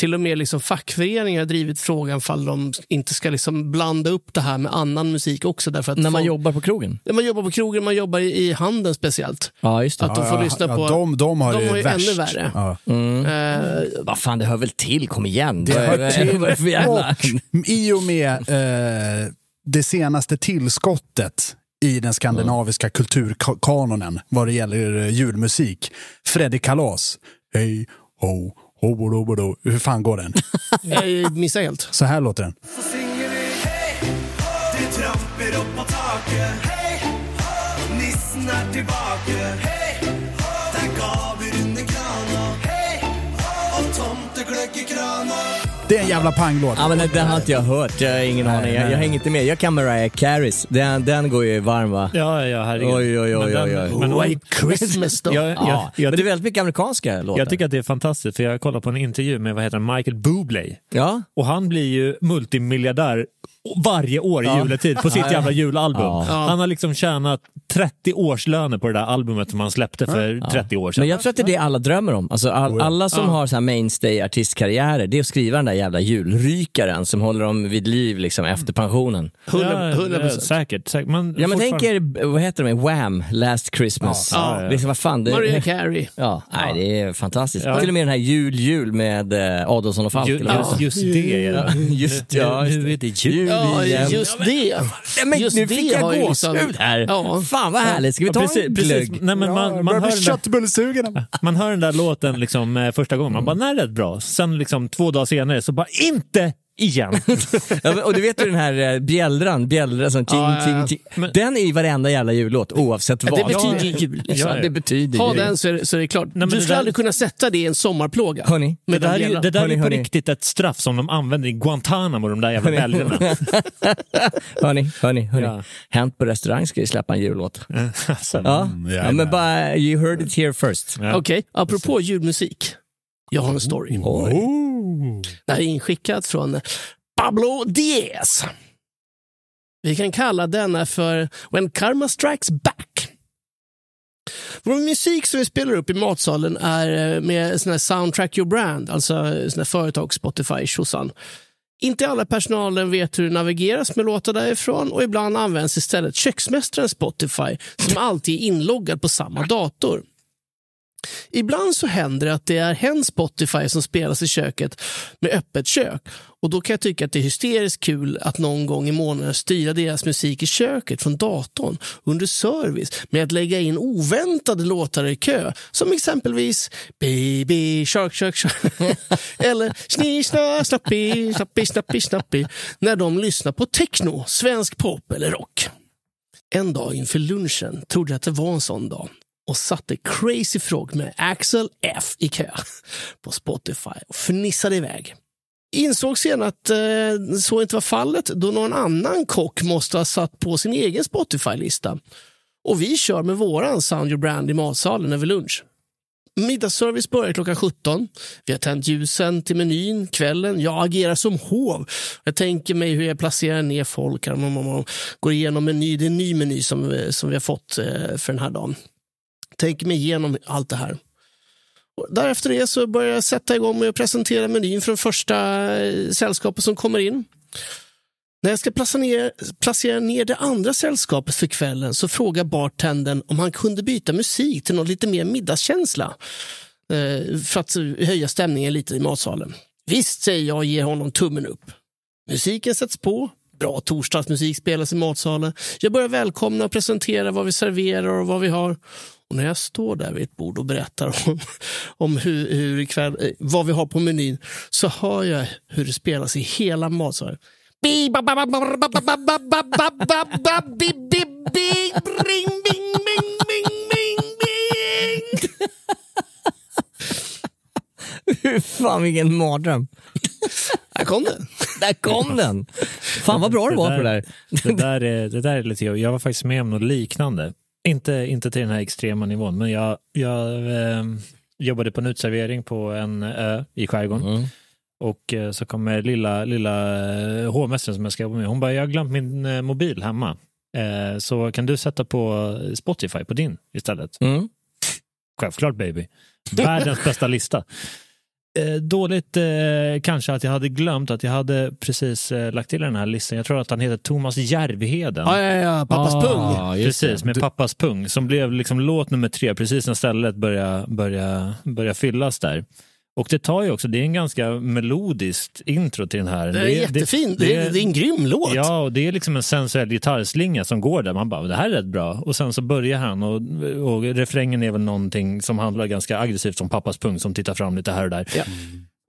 till och med liksom fackföreningar har drivit frågan fall de inte ska liksom blanda upp det här med annan musik också. Därför att När man folk- jobbar på krogen. När man jobbar på krogen, man jobbar i, i handeln speciellt. Ja, just det. Att de får lyssna på... de, de har de det ju värst. ännu värre. Ja. Mm. Eh, Vad fan, det hör väl till, kom igen. Det Vad- hör till. det. Och i och med eh, det senaste tillskottet i den skandinaviska kulturkanonen vad det gäller eh, julmusik. Freddy Kalas. Hej, ho, ho, ho, ho, ho. Hur fan går den? jag missar helt. Så här låter den. Så synger vi hej Det tramper upp på taket Hej Nissen er tilbake Hej Det Det är en jävla panglåt. Ja, men den, den har inte jag hört. Jag har ingen Nej, aning. Jag, jag hänger inte med. Jag kan Mariah Careys. Den, den går ju varm va? Ja, ja, herregud. Oj, oj, oj, oj, oj. Men, White Christmas då. jag, jag, Ja, jag, men det är väldigt mycket amerikanska låtar. jag tycker att det är fantastiskt, för jag kollar på en intervju med vad heter han, Michael Bublé. Ja, Och han blir ju multimiljardär varje år i Ja. juletid på sitt jävla julalbum. Ja. Han har liksom tjänat 30 årslöner på det där albumet som han släppte för 30 år sedan. men jag tror att det är det alla drömmer om. Alltså, all, alla som har så här mainstay artistkarriärer, det är att skriva den där jävla julrykaren som håller dem vid liv liksom, efter pensionen. 100 100 ja, säkert. säkert. Men Ja men tänk er, vad heter de, Wham! Last Christmas. Ja, ja, ja. Liksom, vad fan, det, Mariah Carey. Ja, nej, det är fantastiskt. Ja. Till och med den här Jul, jul med eh, Adolfsson och Falk. Ju- just, det just det. Just, ja, just nu, nu är det jul. Ja, igen. just det. Ja, men Just nu det fick jag ju gåshud liksom- här. Ja. Fan vad härligt, ska vi ta Ja, precis, en precis. glögg? Nej, men man, man, börjar hör den där, man hör den där låten liksom, eh, första gången, man bara, nej det är bra. Sen liksom, två dagar senare så bara, inte igen. Ja, och du vet ju den här eh, bjällran, bjällran som ting, Ja, ting, ting. Men- Den är i varenda jävla jullåt oavsett vad. Det betyder ju jul. Ja, Ja, det betyder Ha den så är, det- så är det klart. men du skulle där- aldrig kunna sätta det i en sommarplåga. Hörni, Det Med den där, är, det där Hörni, är på hörni. riktigt ett straff som de använder i Guantanamo, de där jävla bälgarna. hörni, hörni, hörni. Ja. Hänt på restaurang ska ju släppa en jullåt. alltså, Ja, ja, ja men bara, you heard it here first. Ja. Okej, apropå julmusik. Jag har en story. Oh. Det här är inskickat från Pablo Diaz. Vi kan kalla denna för When Karma Strikes Back. Vår musik som vi spelar upp i matsalen är eh, med sån här Soundtrack Your Brand, alltså sån här företag Spotify tjosan. Inte alla personalen vet hur det navigeras med låtar därifrån och ibland används istället köksmästaren Spotify som alltid är inloggad på samma dator. Ibland så händer det att det är hen Spotify som spelas i köket med öppet kök. Och Då kan jag tycka att det är hysteriskt kul att någon gång i månaden styra deras musik i köket från datorn under service med att lägga in oväntade låtar i kö. Som exempelvis Baby Shark Shark Shark eller Sni Sna Snappi Snappi Snappi Snappi när de lyssnar på techno, svensk pop eller rock. En dag inför lunchen trodde jag att det var en sån dag och satte Crazy Frog med Axel F i kö på Spotify och fnissade iväg. Insåg sen att eh, så inte var fallet då någon annan kock måste ha satt på sin egen Spotify-lista. Och vi kör med våran Sound Your Brand i matsalen över lunch. Middagsservice börjar klockan 17. Vi har tänt ljusen till menyn kvällen. Jag agerar som hov. Jag tänker mig hur jag placerar ner folk. Går igenom meny. Det är en ny meny som, eh, som vi har fått eh, för den här dagen tänker mig igenom allt det här. Och därefter det så börjar jag sätta igång med att presentera menyn det första eh, sällskapet som kommer in. När jag ska placera ner, placera ner det andra sällskapet för kvällen så frågar bartendern om han kunde byta musik till något lite mer middagskänsla eh, för att höja stämningen lite i matsalen. Visst, säger jag och ger honom tummen upp. Musiken sätts på, bra torsdagsmusik spelas i matsalen. Jag börjar välkomna och presentera vad vi serverar och vad vi har. Och när jag står där vid ett bord och berättar om, om hur, hur ikväll, eh, vad vi har på menyn så hör jag hur det spelas i hela matsalen. Fan vilken mardröm. Där kom den. Där kom den. Fan vad bra du var på det där. Det där, är, det där är lite jobbigt. Jag var faktiskt med om något liknande. Inte, inte till den här extrema nivån, men jag, jag eh, jobbade på en utservering på en ö i skärgården. Mm. Och eh, så kommer lilla, lilla eh, hovmästaren som jag ska jobba med. Hon bara, jag har glömt min eh, mobil hemma. Eh, så kan du sätta på Spotify på din istället? Mm. Självklart baby. Världens bästa lista. Eh, dåligt eh, kanske att jag hade glömt att jag hade precis eh, lagt till den här listan. Jag tror att han heter Thomas Järvheden. Ja, ja, ja. Pappas Ah, pung. Precis, med Pappas pung som blev liksom låt nummer tre precis när stället började börja, börja fyllas där. Och det tar ju också, det är en ganska melodiskt intro till den här. Det är jättefin. Det, är, det är en grym låt. Ja, och det är liksom en sensuell gitarrslinga som går där. Man bara, det här är rätt bra. Och sen så börjar han och, och refrängen är väl någonting som handlar ganska aggressivt som pappas pung som tittar fram lite här och där. Ja.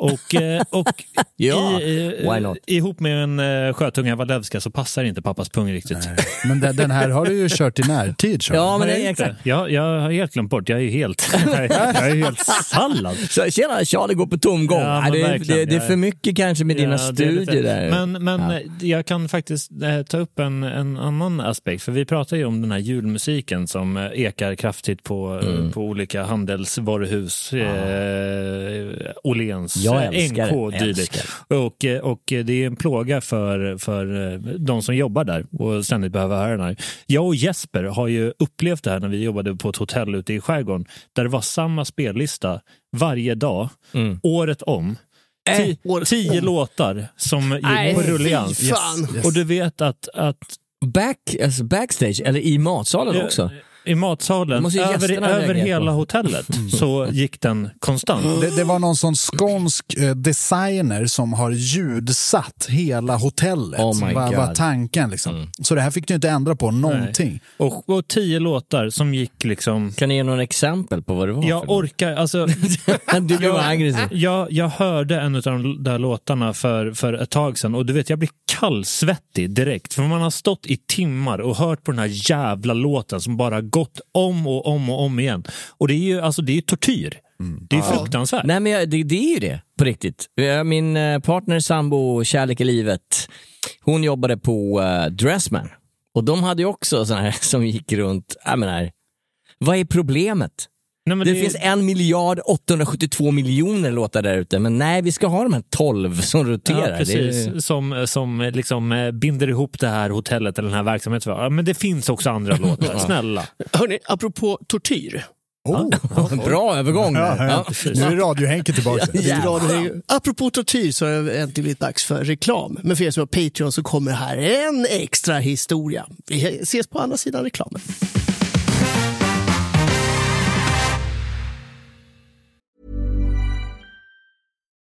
Och, eh, och Ja, i, eh, why not? ihop med en eh, sjötunga Walewska så passar inte pappas pung riktigt. Men den, den här har du ju kört i närtid. Sean. Ja, men det Nej, är exakt. Jag, jag har helt glömt bort, jag är ju helt, jag är ju helt sallad. Så, tjena, Charlie går på tomgång. Ja, Nej, det, är- det, det är för mycket kanske med dina Ja, lite- studier där. Men, men Ja. jag kan faktiskt ta upp en, en annan aspekt. För vi pratar ju om den här julmusiken som ekar kraftigt på, Mm. på olika handelsvaruhus. Eh, Åhléns, Jag eh. NK, dylikt. Älskar Och, eh, och det är en plåga för, för eh, de som jobbar där och ständigt behöver höra den här. Jag och Jesper har ju upplevt det här när vi jobbade på ett hotell ute i skärgården där det var samma spellista varje dag, Mm. året om. Äh, tio om. låtar som gick Nej, på rullians. fan. Och du vet att, att Back, alltså backstage, eller i matsalen också. I matsalen, över, över hela på. hotellet, så gick den konstant. Det, det var någon sån skånsk eh, designer som har ljudsatt hela hotellet. Oh my var. Mm. tanken liksom. Så det här fick du inte ändra på någonting. Och, och tio låtar som gick liksom... Kan ni ge några exempel på vad det var? Jag orkar, alltså... Du blev aggressiv. Jag, jag hörde en av de där låtarna för, för ett tag sedan och du vet, jag blir kallsvettig direkt. För man har stått i timmar och hört på den här jävla låten som bara gått om och om och om igen. Och det är ju alltså, det är tortyr. Det är ju fruktansvärt. Nej men jag, det, det är ju det, på riktigt. Min eh, partner, sambo, kärlek i livet, hon jobbade på uh, Dressman. Och de hade ju också sådana här som gick runt, jag menar, vad är problemet? Nej, det, det- finns en miljard 872 miljoner låtar där ute, men nej, vi ska ha de här 12 som roterar. Ja, precis. Det är, Som, som liksom eh, binder ihop det här hotellet eller den här verksamheten. Ja, men det finns också andra låtar. Snälla. Hörni, apropå tortyr. Oh. bra övergång. Ja, ja. Ja. Nu är Radio-Henke tillbaka. Radio- Apropå tortyr så har det äntligen blivit dags för reklam. Men för er som har Patreon så kommer här en extra historia. Vi ses på andra sidan reklamen.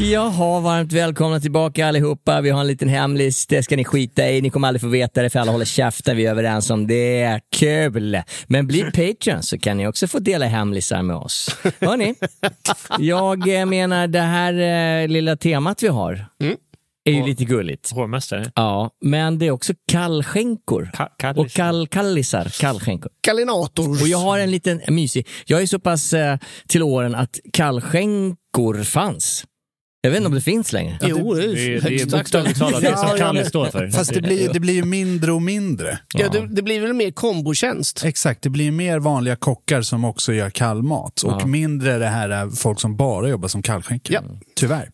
Jaha, varmt välkomna tillbaka allihopa. Vi har en liten hemlis, det ska ni skita i. Ni kommer aldrig få veta det för alla håller käften, vi är överens om det. Kul! Men bli Patreon så kan ni också få dela hemlisar med oss. Hörni, jag eh, menar det här eh, lilla temat vi har är ju lite gulligt. Hovmästare. Ja, men det är också kallskänkor. kallisar. och kall, kallisar, kallskänkor. Kalinator. Och jag har en liten mysig, jag är så pass eh, till åren att kallskänkor fanns. Jag vet inte om det finns längre. Jo, det är, Det är, det är bokstavligt talat det Ja, som Kalle står för. Fast det blir, det blir ju mindre och mindre. Ja, det, det blir väl mer kombotjänst. Exakt, det blir mer vanliga kockar som också gör kallmat och Ja. mindre det här är folk som bara jobbar som kallskänkor. Ja. Tyvärr.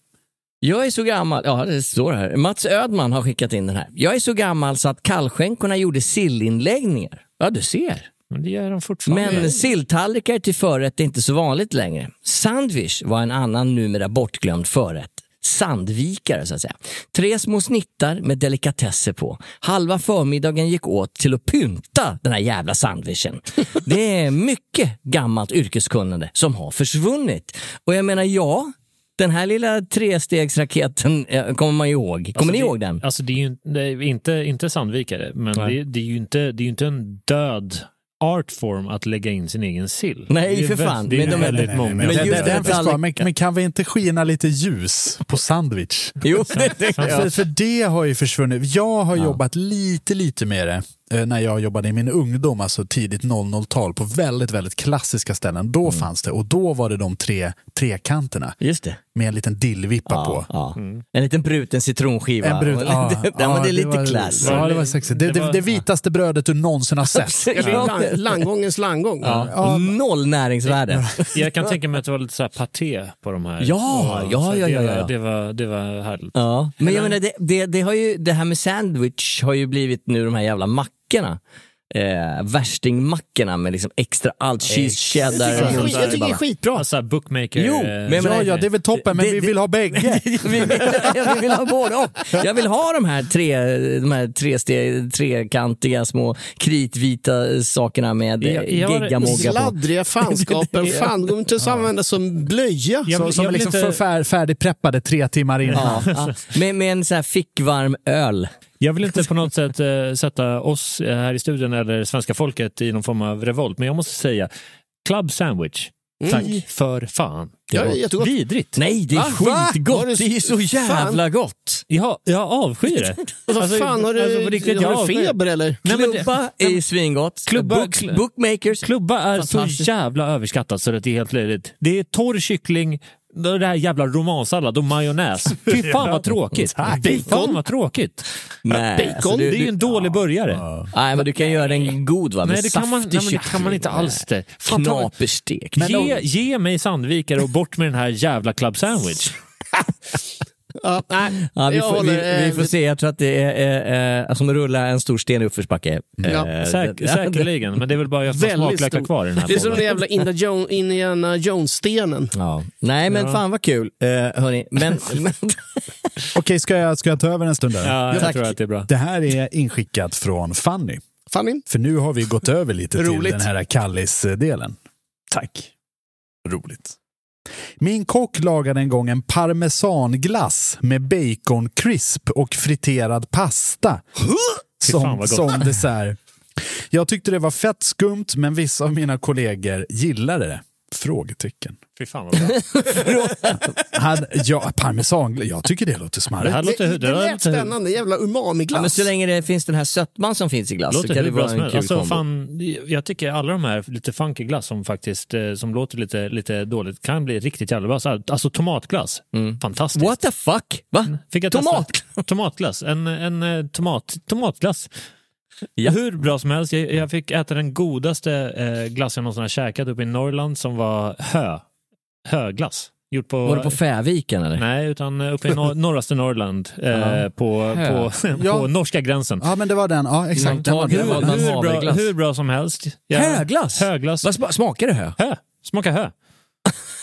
Jag är så gammal, ja det står här. Mats Ödman har skickat in den här. Jag är så gammal så att kallskänkorna gjorde sillinläggningar. Ja, du ser. Men det gör de fortfarande. Men silltallrikar till förrätt är inte så vanligt längre. Sandwich var en annan numera bortglömd förrätt. Sandvikare så att säga. Tre små snittar med delikatesser på. Halva förmiddagen gick åt till att pynta den här jävla sandwichen. Det är mycket gammalt yrkeskunnande som har försvunnit. Och jag menar, ja, den här lilla trestegsraketen kommer man ihåg. Kommer Alltså, ni det- ihåg den? Alltså det är ju det är inte, inte Sandvikare, men det, det, är ju inte, det är ju inte en död artform att lägga in sin egen sill. Nej, för fan. Det är Men de är- väldigt Nej, nej, många. men, Men men, tallriken- men kan vi inte skina lite ljus på sandwich? Jo, det, det, För, för det har ju försvunnit. Jag har jobbat lite, lite med det när jag jobbade i min ungdom, alltså tidigt 00-tal, på väldigt, väldigt klassiska ställen. Då fanns det och då var det de tre trekanterna Just det. med en liten dillvippa på. Ja. En liten bruten citronskiva. En brut, ja, ja, men det är lite class. Ja, det var sexigt. Det, Det det, det vitaste brödet du någonsin har sett. Det är Ja. lang, langgångens langgång. Ja. Noll näringsvärde. Jag kan tänka mig att det var lite så här paté på de här. Ja, Och ja, ja, det ja, var- ja. Det var, det var härligt. Ja, men jag menar, det, det, det, har ju, det här med sandwich har ju blivit nu de här jävla mackorna. Eh, värstingmackorna med liksom extra allt, cheese, cheddar. Jag tycker- jag tycker det är skitbra. Alltså bookmaker. Jo, men jag Ja, ja, det är väl toppen, men Det- vi det- vill ha bägge. vi, vill, vi vill ha både och. Jag vill ha de här, tre, de här tre steg, trekantiga små kritvita sakerna med eh, jag geggamogga på. Sladdriga fanskapen. Fan, går inte att använda som blöja. Jag- som jag vill liksom inte- färdigpreppade tre timmar innan. Ja, ja. Med, med en så här fickvarm öl. Jag vill inte på något sätt eh, sätta oss eh, här i studion eller svenska folket i någon form av revolt, men jag måste säga Club Sandwich. Tack för fan. Ja, det är jättegott. Vidrigt. Nej, det är Va? Skitgott. Var det- Det är så jävla gott. Ja, jag avskyr det. Vad Alltså, fan, har du, alltså, riktigt, jag har du feber eller? Nej, men det- Klubba är svingott. Klubba- Books, bookmakers. Klubba är så jävla överskattat så det är helt löjligt. Det är torr kyckling, det här jävla romansallad och majonnäs. Fy fan vad tråkigt. Fy fan vad tråkigt. Nej, alltså, det du- är ju en dålig burgare. Nej, men du kan göra den god va? Med Nej, det kan man, nej, det kan man inte alls det. Fan, Knaperstek. ge, ge mig Sandvikare och bort med den här jävla club sandwich. Ja, nej, Ja, vi, jag får, vi, vi eh, får se, jag tror att det är eh, som att rulla en stor sten i uppförsbacke. Ja, Eh, Säk, säkerligen, men det är väl bara jag som smaklökar kvar i den här Det är som den jävla Indiana Jo- Indiana Jones-stenen. Ja. Nej, men Ja. fan vad kul. Uh, hörni. Men, men, Okej, ska jag, ska jag ta över en stund där? Ja, jag Tack. tror att det är bra. Det här är inskickat från Fanny. Fanny? För nu har vi gått över lite till den här Kallis-delen. Tack. Roligt. Min kock lagade en gång en parmesanglass med bacon crisp och friterad pasta. Som, som dessert. Jag tyckte det var fett skumt, men vissa av mina kollegor gillade det. Frågetecken. Fy fan vad bra. Hade, ja, parmesan, jag tycker det låter Det smarrigt. här låter, Det, det här lät låter, spännande. Jävla ja, men umami-glass. så länge det finns den här sötman som finns i glass så låter kan hur det vara en kul Alltså, fan, jag tycker alla de här lite funky glass som faktiskt eh, som låter lite, lite dåligt kan bli riktigt jävla bra. Så här, Alltså tomatglass, fantastiskt. What the fuck? Va? Fick jag Tomat? testa? Tomatglass. En, en eh, tomat, tomatglass. Ja. Hur bra som helst. Jag, jag fick äta den godaste eh, glass jag någonsin har käkat uppe i Norrland som var hö. Höglass. Gjort på, Var det på Fäviken eller? Nej, utan eh, uppe i nor- norraste Norrland. Eh, Ja. på, på, Ja. på norska gränsen. Ja, men det var den. Ja, exakt. Man Den var, det den var, hur, bra, hur bra som helst. Jag- Höglass? Höglass. Vad sma- smakar det hö? Hö. Smaka hö.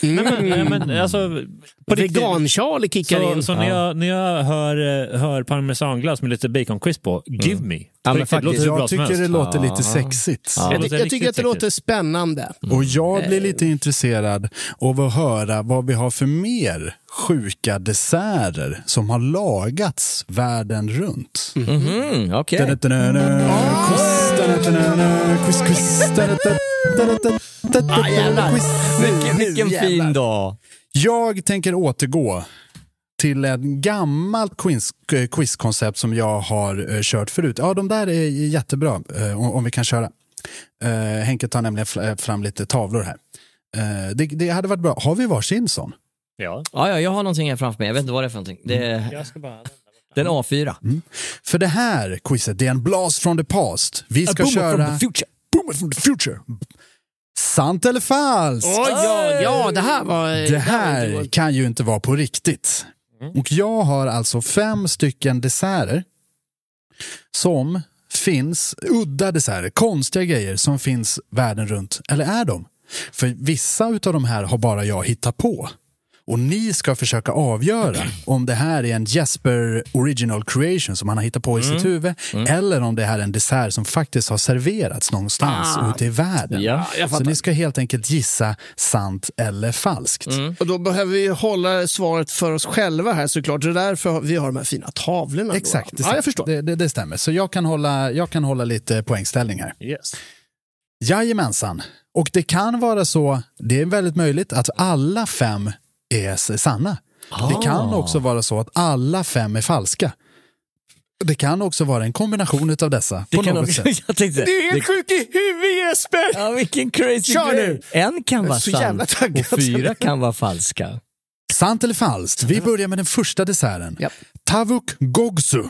Nej, men, nej, men, alltså. Vegan-Charlie kickar Så, in. så när, jag, när jag hör, eh, hör parmesanglass med lite bacon crisp på, give me. På men faktiskt, Jag tycker det låter Ja. lite sexigt. Ja. jag, jag tycker att det låter sexigt. spännande. Och jag blir lite intresserad av att höra vad vi har för mer sjuka desserter som har lagats världen runt. Okej. Da-da-da-da-da. Quiz, da-da-da-da-da. Quiz, Quiz. Vilken, vilken fin dag. Jag tänker återgå till ett gammalt quiz, quizkoncept som jag har eh, kört förut. Ja, de där är jättebra eh, om, vi kan köra. Uh, Henke tar nämligen eh, fram lite tavlor här. Eh, det, det hade varit bra. Har vi varsin sån? Ja. Ja, ja, jag har någonting här framför mig. Jag vet inte vad det är för någonting. Det är, Jag ska bara... det är en A4. För det här quizet, det är en blast from the past. Vi ska köra... from the future. Boomer from the future. Sant eller falskt? Oj, ja, ja, det här var... Det här kan ju inte vara på riktigt. Och jag har alltså fem stycken desserter som finns, udda desserter, konstiga grejer som finns världen runt. Eller är de? För vissa av de här har bara jag hittat på. Och ni ska försöka avgöra om det här är en Jesper original creation som han har hittat på i sitt huvud eller om det här är en dessert som faktiskt har serverats någonstans Ah. ute i världen. Ja, Så ni ska helt enkelt gissa sant eller falskt. Och då behöver vi hålla svaret för oss själva här såklart. Det är därför vi har de här fina tavlorna. Exakt, Då. exakt. Ja, jag förstår. Det, det, det stämmer. Så jag kan, hålla, jag kan hålla lite poängställning här. Yes. Jajamensan. Och det kan vara så, det är väldigt möjligt att alla fem är sanna. Det kan också vara så att alla fem är falska. Det kan också vara en kombination utav dessa. Det på kan något också, sätt. jag tänkte, Du är helt det, sjuk i huvudet Jesper! ja, vilken crazy Kör grej. nu. En kan vara sann och fyra kan vara falska. Sant eller falskt? Vi börjar med den första desserten. Ja. Tavuk Gogsu.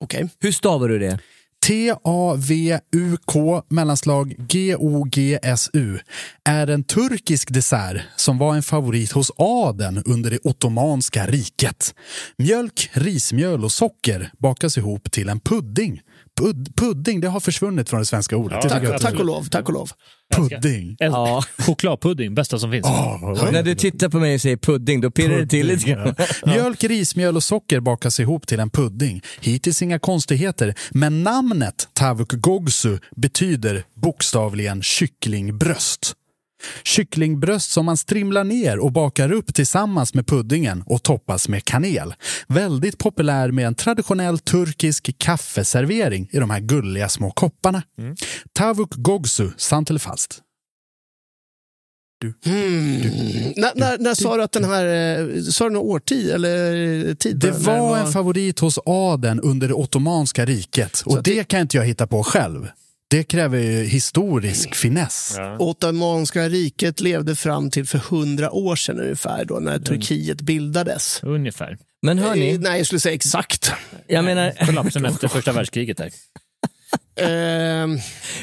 Okej. Hur stavar du det? T-A-V-U-K mellanslag G-O-G-S-U är en turkisk dessert som var en favorit hos adeln under det ottomanska riket. Mjölk, rismjöl och socker bakas ihop till en pudding. Pud pudding, det har försvunnit från det svenska ordet. Ja, Det Tack, jag tack och lov, tack och lov. Pudding. Ja. Chokladpudding, bästa som finns. När du tittar på mig och säger pudding, då pirrar det till lite grann. Mjölk, rismjöl och socker bakas ihop till en pudding. Hittills inga konstigheter, men namnet Tavuk Gogsu betyder bokstavligen kycklingbröst. Kycklingbröst som man strimlar ner och bakar upp tillsammans med puddingen och toppas med kanel. Väldigt populär med en traditionell turkisk kaffeservering i de här gulliga små kopparna. Tavuk Gogsu, sant eller falskt? Mm. När, när, när sa du att den här, eh, sa du någon årtid eller tid? Det När var en favorit hos adeln under det ottomanska riket och det- det kan inte jag hitta på själv. Det kräver ju historisk finess. Ottomanska riket levde fram till för hundra år sedan ungefär då när Turkiet bildades. Ungefär. Men Eh, hörni, Nej, jag skulle säga exakt. jag menar, Kollapsen efter första världskriget där. Ehm,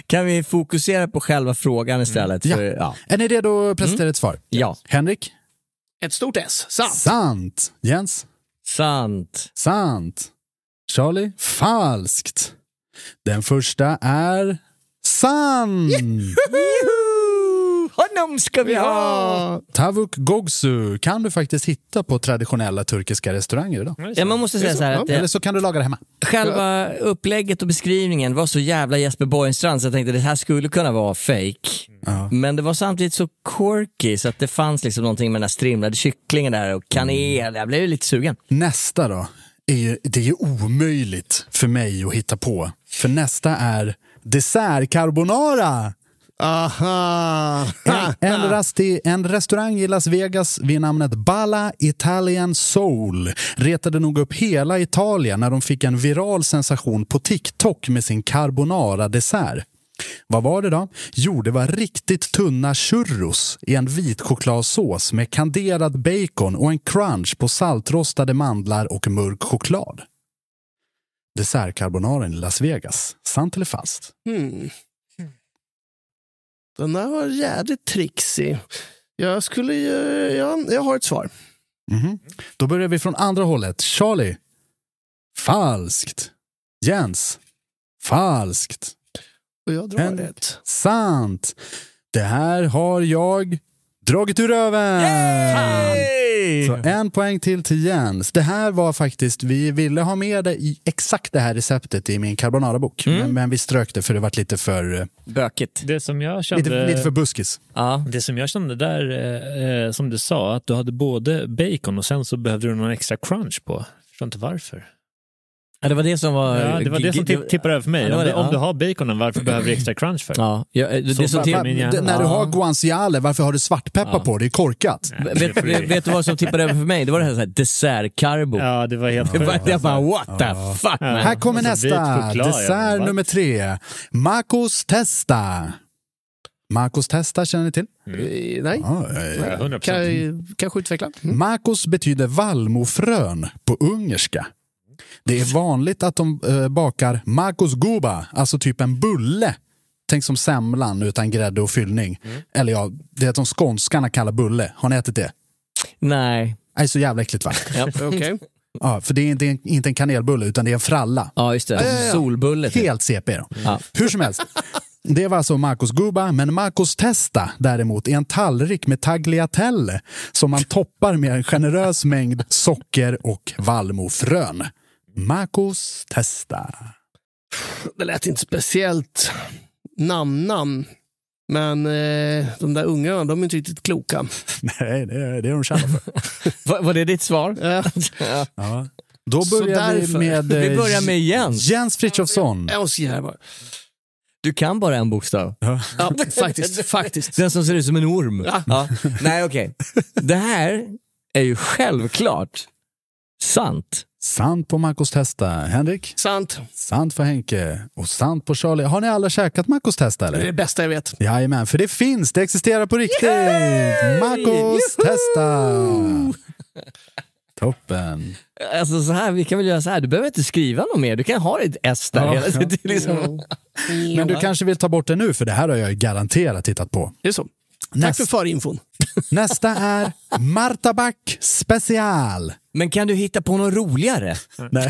kan vi fokusera på själva frågan istället? Ja. För, ja. Är ni redo att presentera ett svar? ja, Henrik? ett stort S, sant. Sant. Jens? sant. Sant. Charlie? Falskt. Den första är sann. Honom ska vi ha! Tavuk Gogsu kan du faktiskt hitta på traditionella turkiska restauranger idag. Ja, man måste säga så här att Eller så kan du laga det hemma. själva upplägget och beskrivningen var så jävla Jesper Borgenstrand så jag tänkte det här skulle kunna vara fake. Ja. Men det var samtidigt så quirky så att det fanns liksom någonting med den här strimlade kycklingen där och kanel. Jag blev ju lite sugen. Nästa då, är det är ju omöjligt för mig att hitta på. För nästa är dessert carbonara. Aha! En, rasti, en restaurang i Las Vegas vid namnet Balla Italian Soul retade nog upp hela Italien när de fick en viral sensation på TikTok med sin carbonara-dessert. Vad var det då? Jo, det var riktigt tunna churros i en vit chokladsås med kanderad bacon och en crunch på saltrostade mandlar och mörk choklad. Dessertcarbonaran i Las Vegas. Sant eller falskt? Hmm. Den där var jävligt trixig. Jag skulle ju, ja, jag har ett svar. Mhm. Då börjar vi från andra hållet. Charlie. Falskt. Jens. Falskt. Och jag drar rätt. Sant. Det här har jag dragit ur röven. Så en poäng till till Jens. Det här var faktiskt, vi ville ha med det i exakt det här receptet i min carbonara-bok. Mm. Men, men vi strök det för det var lite för, eh, Bökigt. Det som jag kände... lite, lite för buskis. Ja. Det som jag kände där, eh, eh, som du sa, att du hade både bacon och sen så behövde du någon extra crunch på. Jag förstår inte varför. Ja, det var det som var... Ja, det var det som tipp, tippade över för mig. Ja, det var om, du, det, om du har baconen, varför behöver du extra crunch för? Ja, ja, det, Så det som bara- till, Va- min hjärna. Det, när du har guanciale, varför har du svartpeppar Ja. på? Det är korkat. vet, vet, vet du vad som tippade över för mig? Det var det här, så här dessert-carbo. Ja, det var helt Det var, jag bara what the fuck man. Här kommer nästa. Dessert nummer tre. Makos Testa. Makos Testa känner ni till? Eh, Nej, Ja, eh, Ja, 100%. kan, kanske utveckla. Mm. Makos betyder vallmofrön på ungerska. Det är vanligt att de eh, bakar makos guba, alltså typ en bulle. Tänk som semlan utan grädde och fyllning. Eller ja, det är att de skånskarna kallar bulle. Har ni ätit det? Nej. Det är så jävla äckligt va? Ja. Okej. Ja, för det är inte en, inte en kanelbulle utan det är en fralla. ja, just det. Ja. Solbulle. typ. Helt CP då. Ja. Hur som helst. Det var alltså Marcos Guba, men Marcos Testa däremot är en tallrik med tagliatelle som man toppar med en generös mängd socker och vallmofrön. Marcos Testa. Det lät inte speciellt namn-namn. Men eh, de där ungarna, de är inte riktigt kloka. Nej, det är, det är de kända för. Var, var det ditt svar? Eh, Ja. Då börjar vi med eh, Vi börjar med Jens. Jens Frithiofsson. Du kan bara en bokstav. Ja, faktiskt. faktiskt. Den som ser ut som en orm. Ja. Nej, okej. Det här är ju självklart Sant. Sant på Marcos Testa. Henrik? Sant. Sant för Henke. Och sant på Charlie. Har ni alla käkat Marcos Testa Det är eller? det bästa jag vet. Jajamän, för det finns. Det existerar på riktigt. Marcos Testa. Toppen. Alltså så här, vi kan väl göra så här, du behöver inte skriva något mer, du kan ha ditt S där. Ja, hela tiden, liksom. Men du kanske vill ta bort det nu, för det här har jag ju garanterat tittat på. Det är så. Tack Näst- för förinfon. Nästa är Martabak special. Men kan du hitta på något roligare? Nej.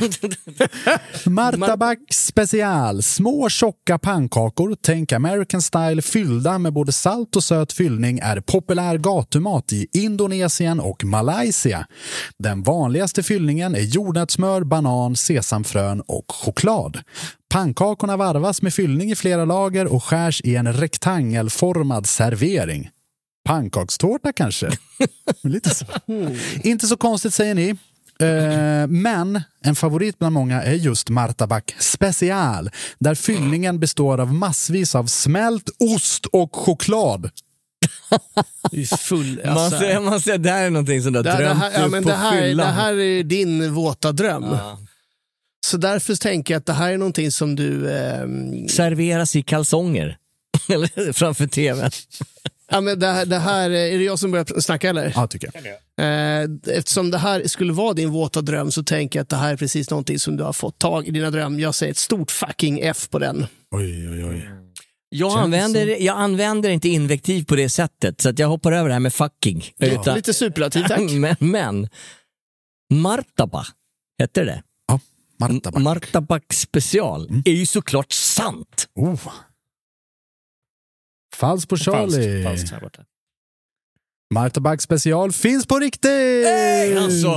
Martabak special. Små tjocka pannkakor, tänk American style, fyllda med både salt och söt fyllning är populär gatumat i Indonesien och Malaysia. Den vanligaste fyllningen är jordnötssmör, banan, sesamfrön och choklad. Pannkakorna varvas med fyllning i flera lager och skärs i en rektangelformad servering. Pannkakstårta kanske? Lite så. Inte så konstigt säger ni. Eh, men en favorit bland många är just Martabak special där fyllningen består av massvis av smält ost och choklad. Full. Man Alltså. ser, man ser, det här är någonting som du har Det, det, drömt här, ja, men på det, här, det fyllan. här är din våta dröm. Ja. Så därför tänker jag att det här är någonting som du... ehm, Serveras i kalsonger. Eller framför tvn. Ja, men det, här- det här, är det jag som börjar snacka eller? Ja, tycker jag. Eh, eftersom det här skulle vara din våta dröm så tänker jag att det här är precis någonting som du har fått tag i dina dröm. Jag säger ett stort fucking F på den. Oj, oj, oj. Jag Känns använder, jag använder inte invektiv på det sättet, så att jag hoppar över det här med fucking. Utan, Lite superlativ tack. men, men Martaba, heter det? Ja, Martabak. Martabak special är ju såklart sant. oh. Falskt på Charlie. Falskt, falskt här borta. Martabak special finns på riktigt! Alltså,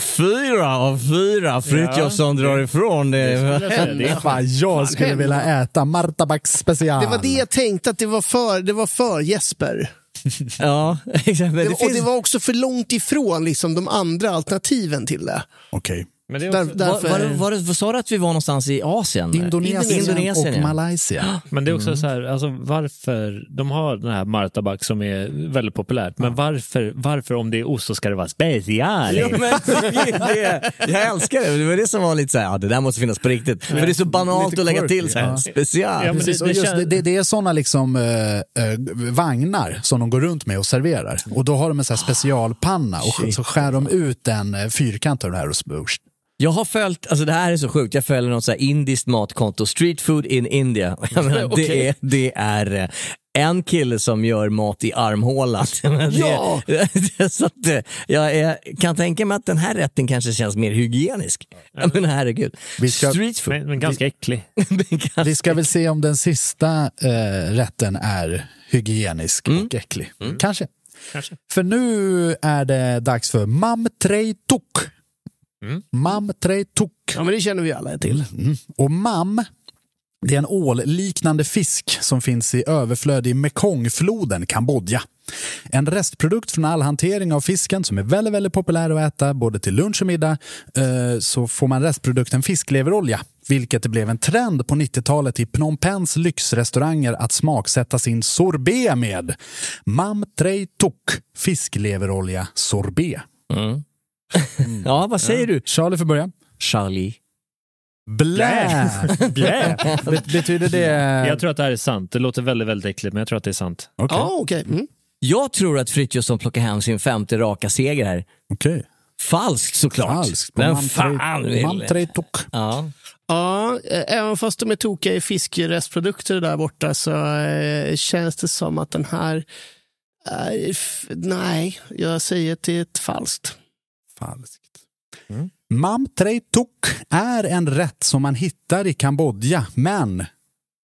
fyra av fyra Frithiofsson drar ifrån det. Det är fan jag skulle händer? vilja äta Martabak special. Det var det jag tänkte att det var för, det var för Jesper. Ja, exakt. Det, det och finns... det var också för långt ifrån liksom, de andra alternativen till det. Okej. Men det är Där, också, Var, därför, var, var, var, sa du att vi var någonstans i Asien? Indonesien, Indonesien, och. Malaysia. men det är också så här, alltså varför, de har den här Martabak som är väldigt populärt, men varför, varför om det är ost så ska det vara special? Ja, men det, jag älskar det. Det var det som var lite så här, ja, det där måste finnas på riktigt. För det är så banalt att lägga till så här, ja. special. Ja, Precis, det- och det just det, det, är såna liksom, eh, vagnar som de går runt med och serverar. Och då har de en sån här specialpanna och Shit. så skär de ut en eh, fyrkant av det här och så- Jag har följt, alltså det här är så sjukt, jag följer något så här indiskt matkonto, street food in India. Jag menar, Okej. det, är, det är eh, en kille som gör mat i armhålan. Ja! det, så att, eh, jag är, kan tänka mig att den här rätten kanske känns mer hygienisk. Jag menar herregud. Vi ska- Street food. Men, men ganska äcklig. Vi ska väl se om den sista eh, rätten är hygienisk Mm. och äcklig. Kanske. Kanske. För nu är det dags för Mam Trey Tuk. Mm. Mam Trey Tuk. ja, men det känner vi alla till. Mm. Och mam, det är en ålliknande fisk som finns i överflöd i Mekongfloden, Kambodja. En restprodukt från all hantering av fisken som är väldigt, väldigt populär att äta både till lunch och middag. Eh, så får man restprodukten fiskleverolja, vilket det blev en trend på 90-talet i Phnom Penhs lyxrestauranger att smaksätta sin sorbet med. Mam Trey Tuk, fiskleverolja sorbet. Mm. Ja, vad säger du? Charlie får börja. Charlie. Blä! Blä. Bet- Betyder det... Jag tror att det här är sant. Det låter väldigt, väldigt äckligt, men jag tror att det är sant. Okej. Ja, okej. Mm. Jag tror att Frithiofsson plockar hem sin femte raka seger här. Okej. Falskt såklart. Falskt. Mam fan vill? Ja. Ja, eh, även fast de är tokiga i fiskrestprodukter där borta så eh, känns det som att den här... är f- nej, jag säger till ett falskt. Falskt. Mam Trey Tuk är en rätt som man hittar i Kambodja, men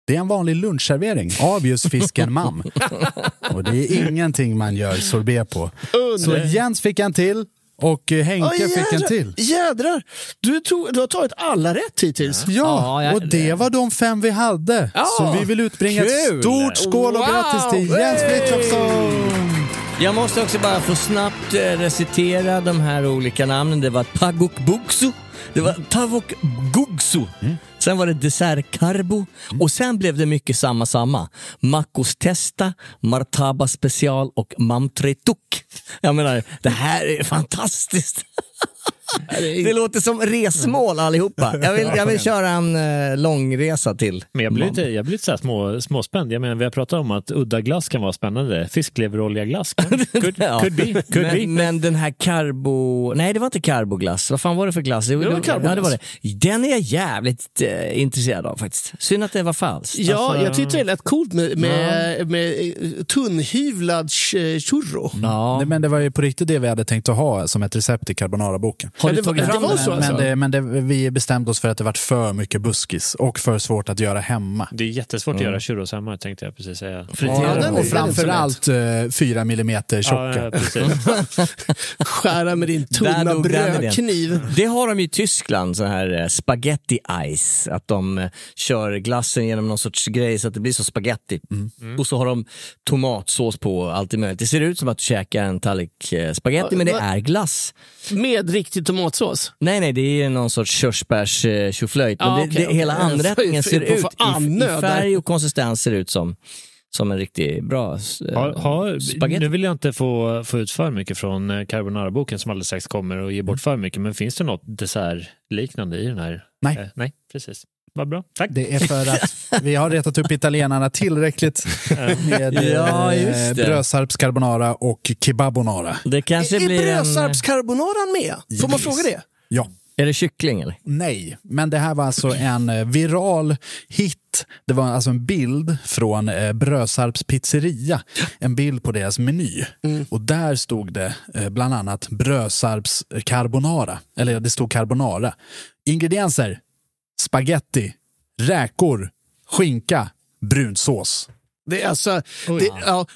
det är en vanlig lunchservering av just fisken mam. Och det är ingenting man gör sorbet på. Så Jens fick en till och eh, Henke Åh, fick en till. Jädrar! Du, tog, du har tagit alla rätt hittills. Ja, Ja, jag- och det var de fem vi hade. Ja, Så vi vill utbringa kul. ett stort skål och Wow. grattis till Jens Frithiofsson! Jag måste också bara få snabbt eh, recitera de här olika namnen. Det var Tavok Buksu, det var Tavok Gugsu, sen var det Dessert Carbo och sen blev det mycket samma samma. Makos Testa, Martaba Special och Mamtre Tuk. Jag menar, det här är fantastiskt. Det låter som resmål allihopa. Jag vill, jag vill köra en eh, långresa till. Men jag blir lite, jag blir lite så här små, småspänd. Jag menar, vi har pratat om att udda glass kan vara spännande. Fiskleverolja-glass. Could, Ja. could be. Could men, be. men den här karbo... Nej, det var inte karboglass. Vad fan var det för glass? Det, var karboglass. ja, det var det. Den är jag jävligt eh, intresserad av faktiskt. Synd att det var falskt. Ja, Alltså- jag tyckte det lät coolt med, med, med, eh, tunnhyvlad ch- churro. Ja. Nej, men det var ju på riktigt det vi hade tänkt att ha som ett recept i carbonara-boken. Har du var- tagit fram var den så alltså? Men, det, men det, vi bestämde oss för att det varit för mycket buskis och för svårt att göra hemma. Det är jättesvårt att göra churros hemma tänkte jag precis säga. Ja, den. och framförallt fyra millimeter Ja, tjocka. ja. Skära med din tunna brödkniv. Det har de i Tyskland, så här eh, spaghetti ice. Att de eh, kör glassen genom någon sorts grej så att det blir som spaghetti. Mm. Och så har de tomatsås på och allt möjligt. Det ser ut som att du käkar en tallrik eh, spaghetti Ja, men det är glass. Med riktig tomatsås. Nej, nej, det är någon sorts körsbärs eh, tjoflöjt. Men Ja, det, okej, det, okej. hela anrättningen ser ut, i, i färg och konsistens ser ut som, som en riktigt bra eh, spagetti. nu vill jag inte få, få ut för mycket från eh, carbonara-boken som alldeles strax kommer och ge bort för mycket, men finns det något dessertliknande i den här? Nej. Eh, nej, precis. Vad bra. Tack. Det är för att vi har retat upp italienarna tillräckligt med Ja, eh, brödsarps carbonara och kebabonara. Det kanske Är blir en... brödsarpscarbonaran med? Får man fråga det? Ja. Är det kyckling eller? Nej, men det här var alltså en eh, viral hit. Det var alltså en bild från eh, Brösarps pizzeria. En bild på deras meny. Och där stod det eh, bland annat Brösarps carbonara. Eller det stod carbonara. Ingredienser. Spaghetti, räkor, skinka, brunsås. Det är alltså, det, ja,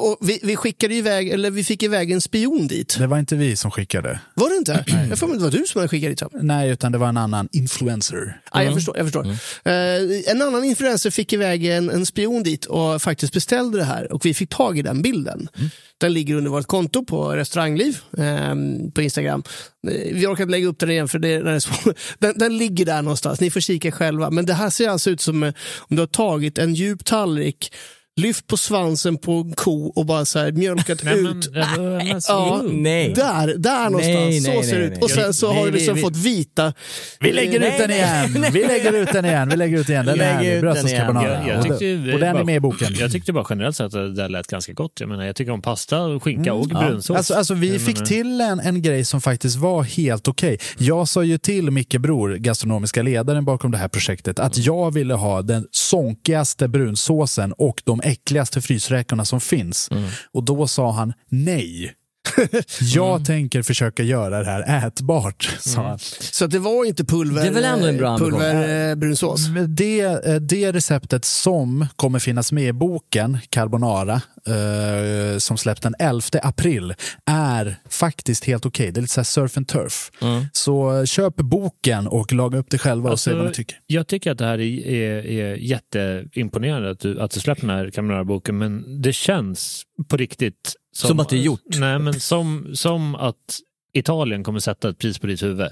och vi, vi skickade iväg, eller vi fick iväg en spion dit. Det var inte vi som skickade. Var det inte? Jag får mig det var du som hade skickat dit dem. Nej, utan det var en annan influencer. Ja, jag förstår. Jag förstår. Eh, en annan influencer fick iväg en, en spion dit och faktiskt beställde det här och vi fick tag i den bilden. Den ligger under vårt konto på restaurangliv eh, på Instagram. Eh, Vi orkar inte lägga upp den igen för det, den, är svår. Den, den ligger där någonstans. Ni får kika själva. Men det här ser alltså ut som eh, om du har tagit en djup tallrik lyft på svansen på en ko och bara så här mjölkat Nej, ut. eh, men, Ja, Nej. där, där någonstans. Nej, så nej, ser det ut. Och sen så Nej, har du vi- liksom vi- fått vita. Vi lägger Nej, ut den nej, igen! nej. Vi lägger ut den igen! Vi lägger ut igen. Den är den igen. carbonara. Jag, jag Och tyckte, det- och den är med i boken. Jag tyckte bara generellt sett att det lät ganska gott. Jag menar, jag tycker om pasta, skinka och brunsås. Alltså, alltså vi fick till en, en grej som faktiskt var helt okej. Jag sa ju till Micke Bror, gastronomiska ledaren bakom det här projektet, att jag ville ha den sonkigaste brunsåsen och de äckligaste frysräkorna som finns. Och då sa han nej. jag tänker försöka göra det här ätbart, sa han. Så att det var inte pulver, Det är väl ändå en bra ambition. pulver eh, brunsås. Det, eh, det receptet som kommer finnas med i boken, Carbonara, eh, som släpps den 11 april, är faktiskt helt okej. Det är lite så här surf and turf. Så eh, köp boken och laga upp det själva och se vad ni tycker. Alltså, Jag tycker att det här är, är, är jätteimponerande att du, att du släpper den här Carbonara-boken, men det känns på riktigt Som att det är gjort. Nej, men som, som att Italien kommer sätta ett pris på ditt huvud.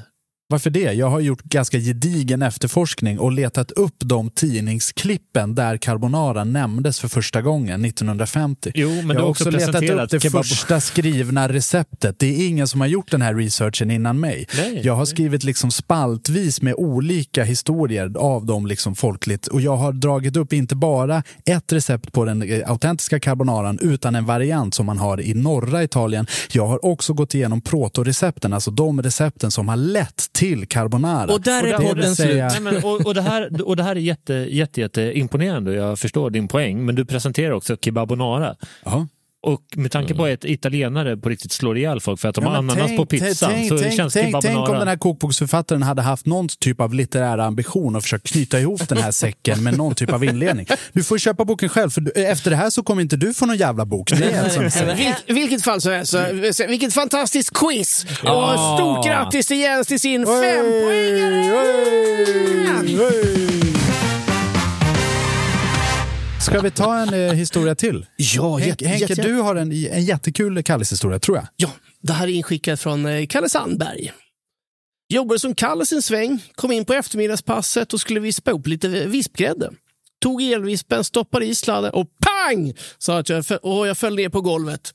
Varför det? Jag har gjort ganska gedigen efterforskning och letat upp de tidningsklippen där carbonara nämndes för första gången 1950. Jo, men jag har också också letat upp det kebab- första skrivna receptet. Det är ingen som har gjort den här researchen innan mig. Nej, jag har nej. skrivit liksom spaltvis med olika historier av dem liksom folkligt och jag har dragit upp inte bara ett recept på den eh, autentiska carbonaran utan en variant som man har i norra Italien. Jag har också gått igenom protorecepten, alltså de recepten som har lett till carbonara. Och där är podden slut. Nej, men, och, och, det här, och det här är jätte, jätte, jätte imponerande jag förstår din poäng, men du presenterar också kebabonara. Jaha. Och med tanke på att italienare på riktigt slår ihjäl folk för att de Ja, har ananas tänk- på pizzan tänk- så tänk, känns tänk, kebabonara... tänk om den här kokboksförfattaren hade haft någon typ av litterär ambition och försökt knyta ihop den här säcken med någon typ av inledning. Du får köpa boken själv, för du- efter det här så kommer inte du få någon jävla bok. Det är. Vil, vilket fall som helst, så, vilket fantastiskt quiz! Och stort grattis till Jens till sin fempoängare! Ska vi ta en eh, historia till? Ja, Henke, jätte, Henke jätte, du har en, en jättekul Kallis-historia, tror jag. Ja, det här är inskickat från eh, Kalle Sandberg. Jobbade som Kalles en sväng, kom in på eftermiddagspasset och skulle vispa upp lite vispgrädde. Tog elvispen, stoppade i sladden och pang! Sa att jag, och jag föll ner på golvet.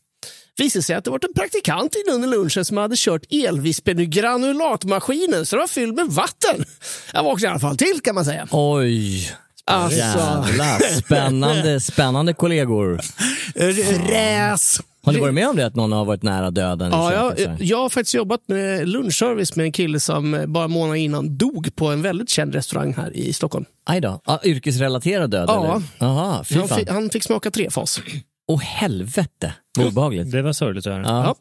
visade sig att det var en praktikant in under lunchen som hade kört elvispen ur granulatmaskinen så det var fylld med vatten. Jag vaknade i alla fall till kan man säga. Oj. Alltså. Jävlar, spännande, spännande kollegor. Räs! Har ni varit med om det att någon har varit nära döden? Ja, jag, jag har faktiskt jobbat med lunchservice med en kille som eh, bara månader innan dog på en väldigt känd restaurang här i Stockholm. Aj då. Ja, yrkesrelaterad död? Ja. Eller? Aha, Han, han fick smaka trefas. Åh helvete, vad obehagligt. Det var sorgligt att höra. Ja.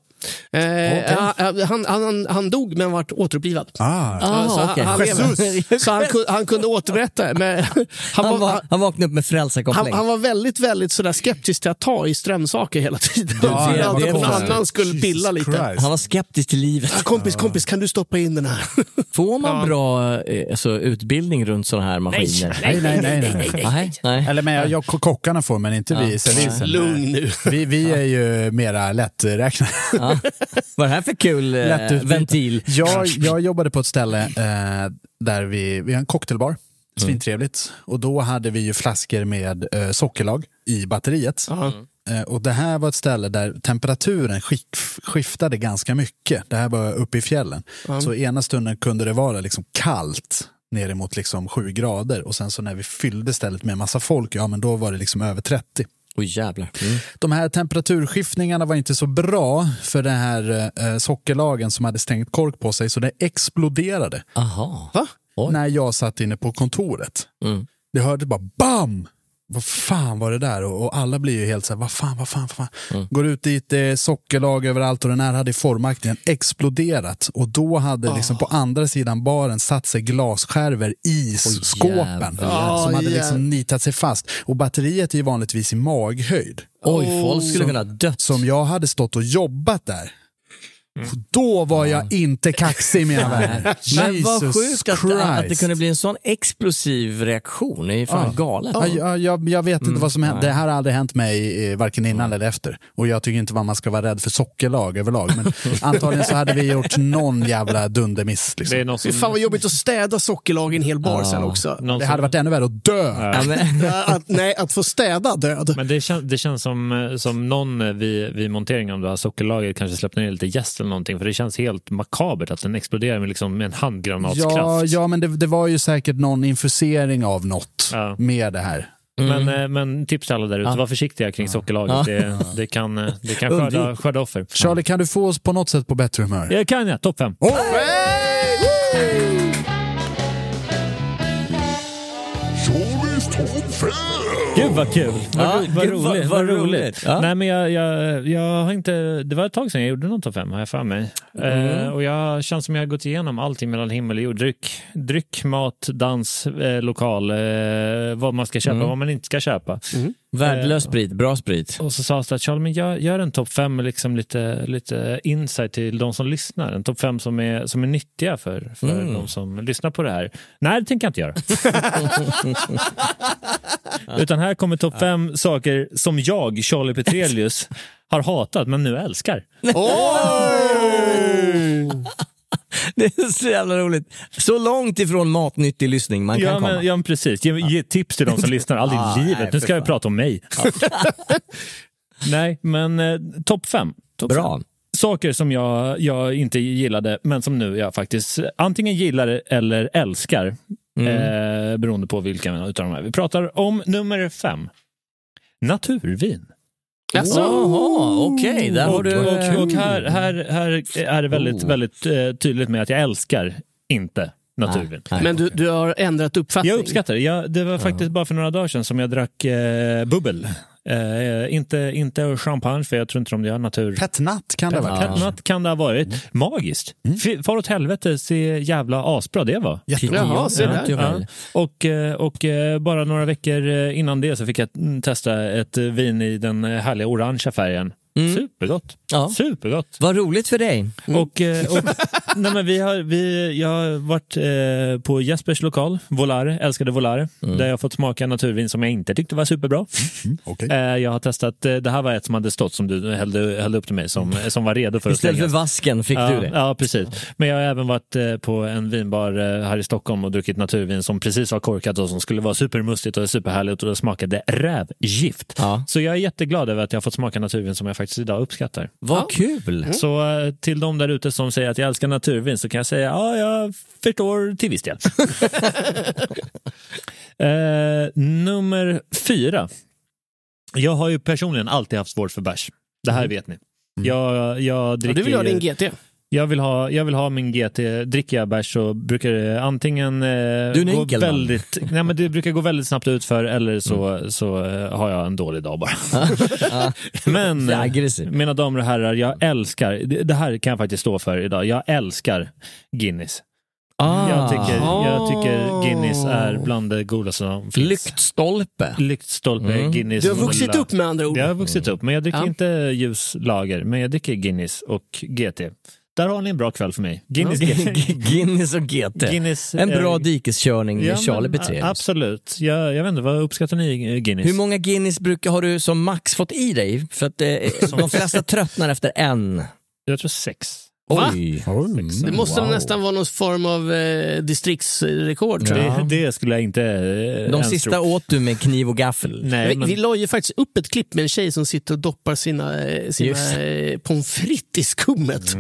Eh, han, han, han, han dog men vart återupplivad. Ah. Ah, så okej. han, så han, kunde- han kunde återberätta. Men han, Han, var, var, han vaknade upp med frälsarkoppling. han var väldigt, väldigt sådär skeptisk till att ta i strömsaker hela tiden. Ja, För det- det någon annan skulle pilla lite. Christ. Han var skeptisk till livet. Ah, kompis, kompis, kan du stoppa in den här? Får man bra eh, alltså, utbildning runt sådana här maskiner? Nej, nej, nej. nej. Nej, nej. Eller men jag, jag, kockarna får, men inte vi i servisen. Lugn nu. Vi, vi är ju mera lätträknade. Ja. Vad är det här för kul eh, ventil? Jag, jag jobbade på ett ställe eh, där vi, vi har en cocktailbar. Svintrevligt. Och då hade vi ju flaskor med eh, sockerlag i batteriet. Eh, och det här var ett ställe där temperaturen skick, skiftade ganska mycket. Det här var uppe i fjällen. Så ena stunden kunde det vara liksom kallt ner mot liksom sju grader och sen så när vi fyllde stället med massa folk, ja men då var det liksom över 30. Oj jävlar. Mm. De här temperaturskiftningarna var inte så bra för den här eh, sockerlagen som hade stängt kork på sig så det exploderade Aha. När jag satt inne på kontoret. Mm. Det hörde bara BAM! Vad fan var det där? Och, och alla blir ju helt så här, vad fan, vad fan, vad fan. Mm. Går ut dit, det är sockerlag överallt och den här hade i formakningen exploderat. Och då hade liksom på andra sidan baren satt sig glasskärvor i Oj, skåpen. jävlar. Som hade Oj, liksom nitat sig fast. Och batteriet är ju vanligtvis i maghöjd. Oj, folk skulle kunna dött. Som jag hade stått och jobbat där. Då var jag inte kaxig mina vänner. Men vad sjukt att, att det kunde bli en sån explosiv reaktion. Det är ju fan galet. Ja, jag, jag, jag vet inte vad som hände. Det här har aldrig hänt mig eh, varken innan eller efter. Och jag tycker inte vad man ska vara rädd för sockerlag överlag. Men antagligen så hade vi gjort någon jävla dundermiss. Det är Liksom. någon som, fan vad jobbigt att städa sockerlag i en hel bar sen också. någon Det som- hade varit ännu värre att dö. Ja, Ja, Att, nej, att få städa död. Men det, kän, det känns som, eh, som någon eh, vid, vid monteringen, om du har sockerlager, kanske släppte ner lite jäst eller någonting. För det känns helt makabert att den exploderar med, liksom, med en handgranatskraft. Ja, ja, men det, det var ju säkert någon infusering av något Ja. med det här. Men, eh, men tips till alla där ute, Ja. var försiktiga kring sockerlaget. Ja. Det, det kan, eh, det kan skörda, skörda offer. Charlie, kan du få oss på något sätt på bättre humör? Jag kan jag, topp fem. Oh! Gud vad kul! Vad, Ja, ro, vad gud, vad- roligt. vad Vad roligt. roligt. Ja. Nej, men jag, jag, jag har inte, det var ett tag sedan jag gjorde någon topp fem, har jag för mig. Eh, och jag känns som jag har gått igenom allting mellan himmel och jord. Dryck, dryck mat, dans, eh, lokal, eh, vad man ska köpa och vad man inte ska köpa. Värdelös sprit, bra sprit. Och så sades det att Charlie, men gör, gör en topp fem med liksom lite, lite insight till de som lyssnar. En topp fem som är, som är nyttiga för, för Mm. de som lyssnar på det här. Nej, det tänker jag inte göra. Utan här kommer topp fem saker som jag, Charlie Petrelius, har hatat men nu älskar. Det är så jävla roligt. Så långt ifrån matnyttig lyssning man kan Ja komma. men, ja, men precis. Ge, ge tips till de som lyssnar. Aldrig Ah, i livet. nej, Nu ska vi prata om mig. nej, men eh, topp fem. Topp Bra. fem. Saker som jag, jag inte gillade, men som nu jag faktiskt antingen gillar eller älskar. Eh, beroende på vilka av de här. Vi pratar om nummer fem. Naturvin. Jaså? Okej. Där har du... och, och här, här, här är det väldigt, Oh. väldigt eh, tydligt med att jag älskar inte naturvin. Nej. Men du, du har ändrat uppfattning. Jag uppskattar det. Jag, det var faktiskt bara för några dagar sedan som jag drack eh, bubbel. Eh, inte, inte champagne, för jag tror inte de gör natur. Petnat kan det vara. Petnat kan det ha varit. Magiskt. Mm. Far åt helvete, se jävla asbra det var. Jättebra. Jaha, se Ja, där. tyvärr. Ja. Och, eh, och eh, bara några veckor eh, innan det så fick jag mm, testa ett vin i den härliga orangea färgen. Supergott. Ja. Supergott. Vad roligt för dig. Och, eh, och, nej men vi har, vi, jag har varit eh, på Jespers lokal, Volare, älskade Volare, där jag har fått smaka naturvin som jag inte tyckte var superbra. Okej. Eh, jag har testat, eh, det här var ett som hade stått som du hällde, hällde upp till mig, som, som var redo för att Istället för vasken fick Ja, du det. ja, precis. Men jag har även varit eh, på en vinbar eh, här i Stockholm och druckit naturvin som precis var korkat och som skulle vara supermustigt och superhärligt och det smakade rävgift. Ja. Så jag är jätteglad över att jag har fått smaka naturvin som jag faktiskt faktiskt idag uppskattar. Vad kul! Så eh, till de där ute som säger att jag älskar naturvin så kan jag säga ja, jag förstår till viss del. eh, nummer fyra. Jag har ju personligen alltid haft svårt för bärs. Det här vet ni. Jag, jag Ja, dricker du vill ha din GT. Jag vill ha, jag vill ha min GT. Dricker jag bärs så brukar det antingen eh, Du är en gå enkel man. väldigt, nej, men det brukar gå väldigt snabbt ut för eller så, så eh, har jag en dålig dag bara. men eh, mina damer och herrar, jag älskar, det, det här kan jag faktiskt stå för idag, jag älskar Guinness. Ah. Jag, tycker, jag tycker Guinness är bland det godaste som finns. Lyktstolpe. Lyktstolpe, Mm. Guinness. Du har vuxit Mulla. upp med andra ord. Jag har vuxit upp, men jag dricker Ja. inte ljuslager. Men jag dricker Guinness och GT. Där har ni en bra kväll för mig. Guinness. Guinness och GT. Guinness, En bra eh, dikeskörning med Ja, Charlie Petrelius. Absolut. Jag, jag vet inte, vad uppskattar ni eh, Guinness? Hur många Guinness brukar har du som max fått i dig? För att eh, de flesta tröttnar efter en. Jag tror sex. Va? Oj. Det måste Wow. nästan vara någon form av eh, distriktsrekord jag. Det, det skulle jag inte eh, De sista tro. åt du med kniv och gaffel. Nej, vi, men, vi la ju faktiskt upp ett klipp med en tjej som sitter och doppar sina, eh, sina eh, pommes frites i skummet.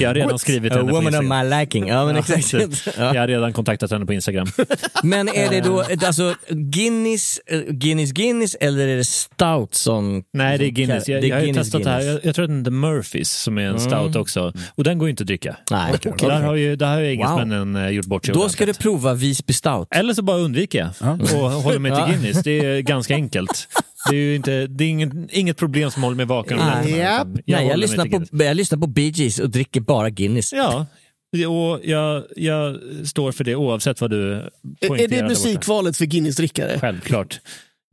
jag har redan skrivit A henne på woman of Instagram. my liking. Ja, men exakt. Jag Ja. har redan kontaktat henne på Instagram. Men är det då alltså, Guinness, Guinness Guinness eller är det Stout som... Nej, det är Guinness. Jag, det är jag har ju Guinness, testat det här. Guinness. Jag, jag tror att den är Murphys som är en stout också. Och den går ju inte att dricka. Nej. Och där har ju, där har ju engelsmännen eh, gjort bort sig Då ska du prova Visby Stout. Eller så bara undviker jag och håller mig till. Guinness. Det är ganska enkelt. Det är ju inte, det är inget, inget problem som håller mig vaken. nätterna, Japp. utan Nej, jag lyssnar, på, jag lyssnar på Bee Gees och dricker bara Guinness. Ja, och jag, jag står för det oavsett vad du Är poängterar det där borta. musikvalet för Guinness-drickare? Självklart.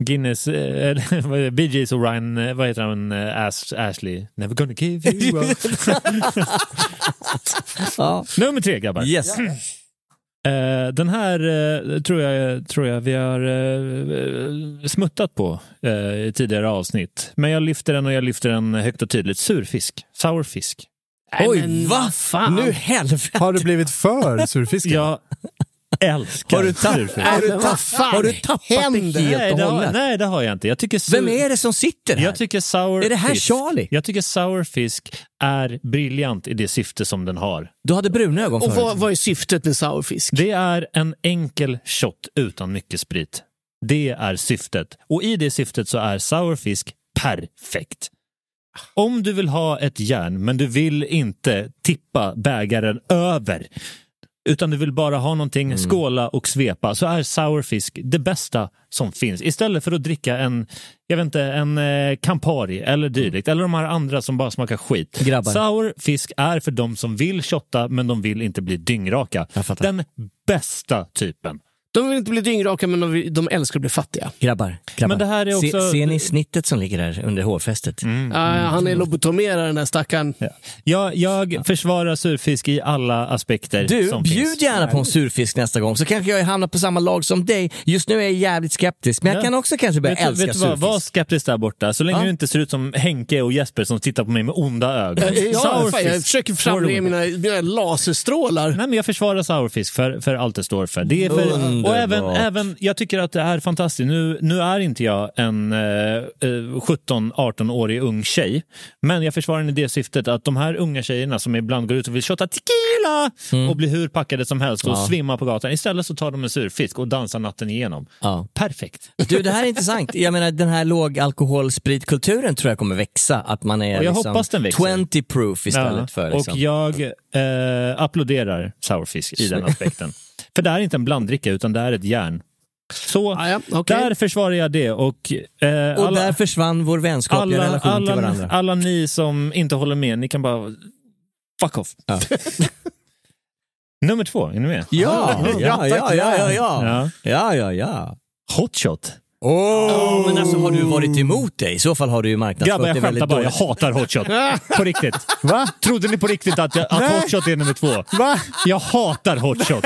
Guinness? Bee Gees och Ryan, eh, vad heter han, Ash, Ashley? Never gonna give you up. Ja. Nummer tre grabbar. Yes. Eh, den här eh, tror, jag, tror jag vi har eh, smuttat på i tidigare avsnitt. Men jag lyfter den och jag lyfter den högt och tydligt. Surfisk. Sourfisk. Oj, men va? vad fan? Nu helvete. Har du blivit för surfisken? Jag älskar Har du fan Har du tappat händer? det helt Nej och det, har, hållet? nej, det har jag inte. Jag tycker sur... Vem är det som sitter här? Jag tycker sour Är det här fisk, Charlie? Jag tycker sourfisk är briljant i det syfte som den har. Du hade bruna ögon Och förut. vad, vad är syftet med sourfisk? Det är en enkel shot utan mycket sprit. Det är syftet. Och i det syftet så är sourfisk perfekt. Om du vill ha ett järn men du vill inte tippa bägaren över utan du vill bara ha någonting, skåla och svepa, så är sourfisk det bästa som finns. Istället för att dricka en, jag vet inte, en eh, Campari eller dylikt, eller de här andra som bara smakar skit. Grabbar. Sourfisk är för de som vill shotta men de vill inte bli dyngraka. Den bästa typen. De vill inte bli dyngraka men de, vill- de älskar att bli fattiga. Grabbar, grabbar. Men det här är också- Se, ser ni snittet som ligger där under hårfästet? Mm. Ja, han är lobotomerad den där stackaren. Jag, jag försvarar surfisk i alla aspekter Du, som bjud finns. gärna på en surfisk nästa gång så kanske jag hamnar på samma lag som dig. Just nu är jag jävligt skeptisk, men jag Ja. kan också kanske börja Vet, älska vet du vad, surfisk. var skeptisk där borta. Så länge Ja. du inte ser ut som Henke och Jesper som tittar på mig med onda ögon. Ja, fan, jag försöker framlägga mina, mina laserstrålar. Nej, men jag försvarar sourfisk för, för allt det står för. Det är för Underbart. Och även, även, jag tycker att det är fantastiskt. Nu, nu är inte jag en eh, eh, 17-18-årig ung tjej, men jag försvarar i det syftet att de här unga tjejerna som ibland går ut och vill shotta tequila och blir hur packade som helst och Mm. Ja. svimmar på gatan. Istället så tar de en surfisk och dansar natten igenom. Ja. Perfekt. Du, det här är intressant. Jag menar, den här lågalkoholspritkulturen tror jag kommer växa. Att man är Och jag liksom hoppas den växer. 20 proof istället för liksom. Och jag eh, applåderar sourfisk i den aspekten. För det är inte en blanddricka utan det är ett järn. Så Ah, ja, okej. där försvarar jag det och, eh, Och alla, där försvann vår vänskapliga alla, relation till alla, varandra. alla ni som inte håller med, ni kan bara fuck off. Ja. Nummer två, är ni med? Ja, ja, ja, ja, ja, ja. Ja. Ja, ja, ja. Hotshot. Oh. Men alltså har du varit emot det? I så fall har du ju marknadsfört Grabbar, jag det väldigt skämtar bara. Jag hatar hotshot. På riktigt. Va? Trodde ni på riktigt att, jag, att Nej. hotshot är nummer två? Va? Jag hatar hotshot.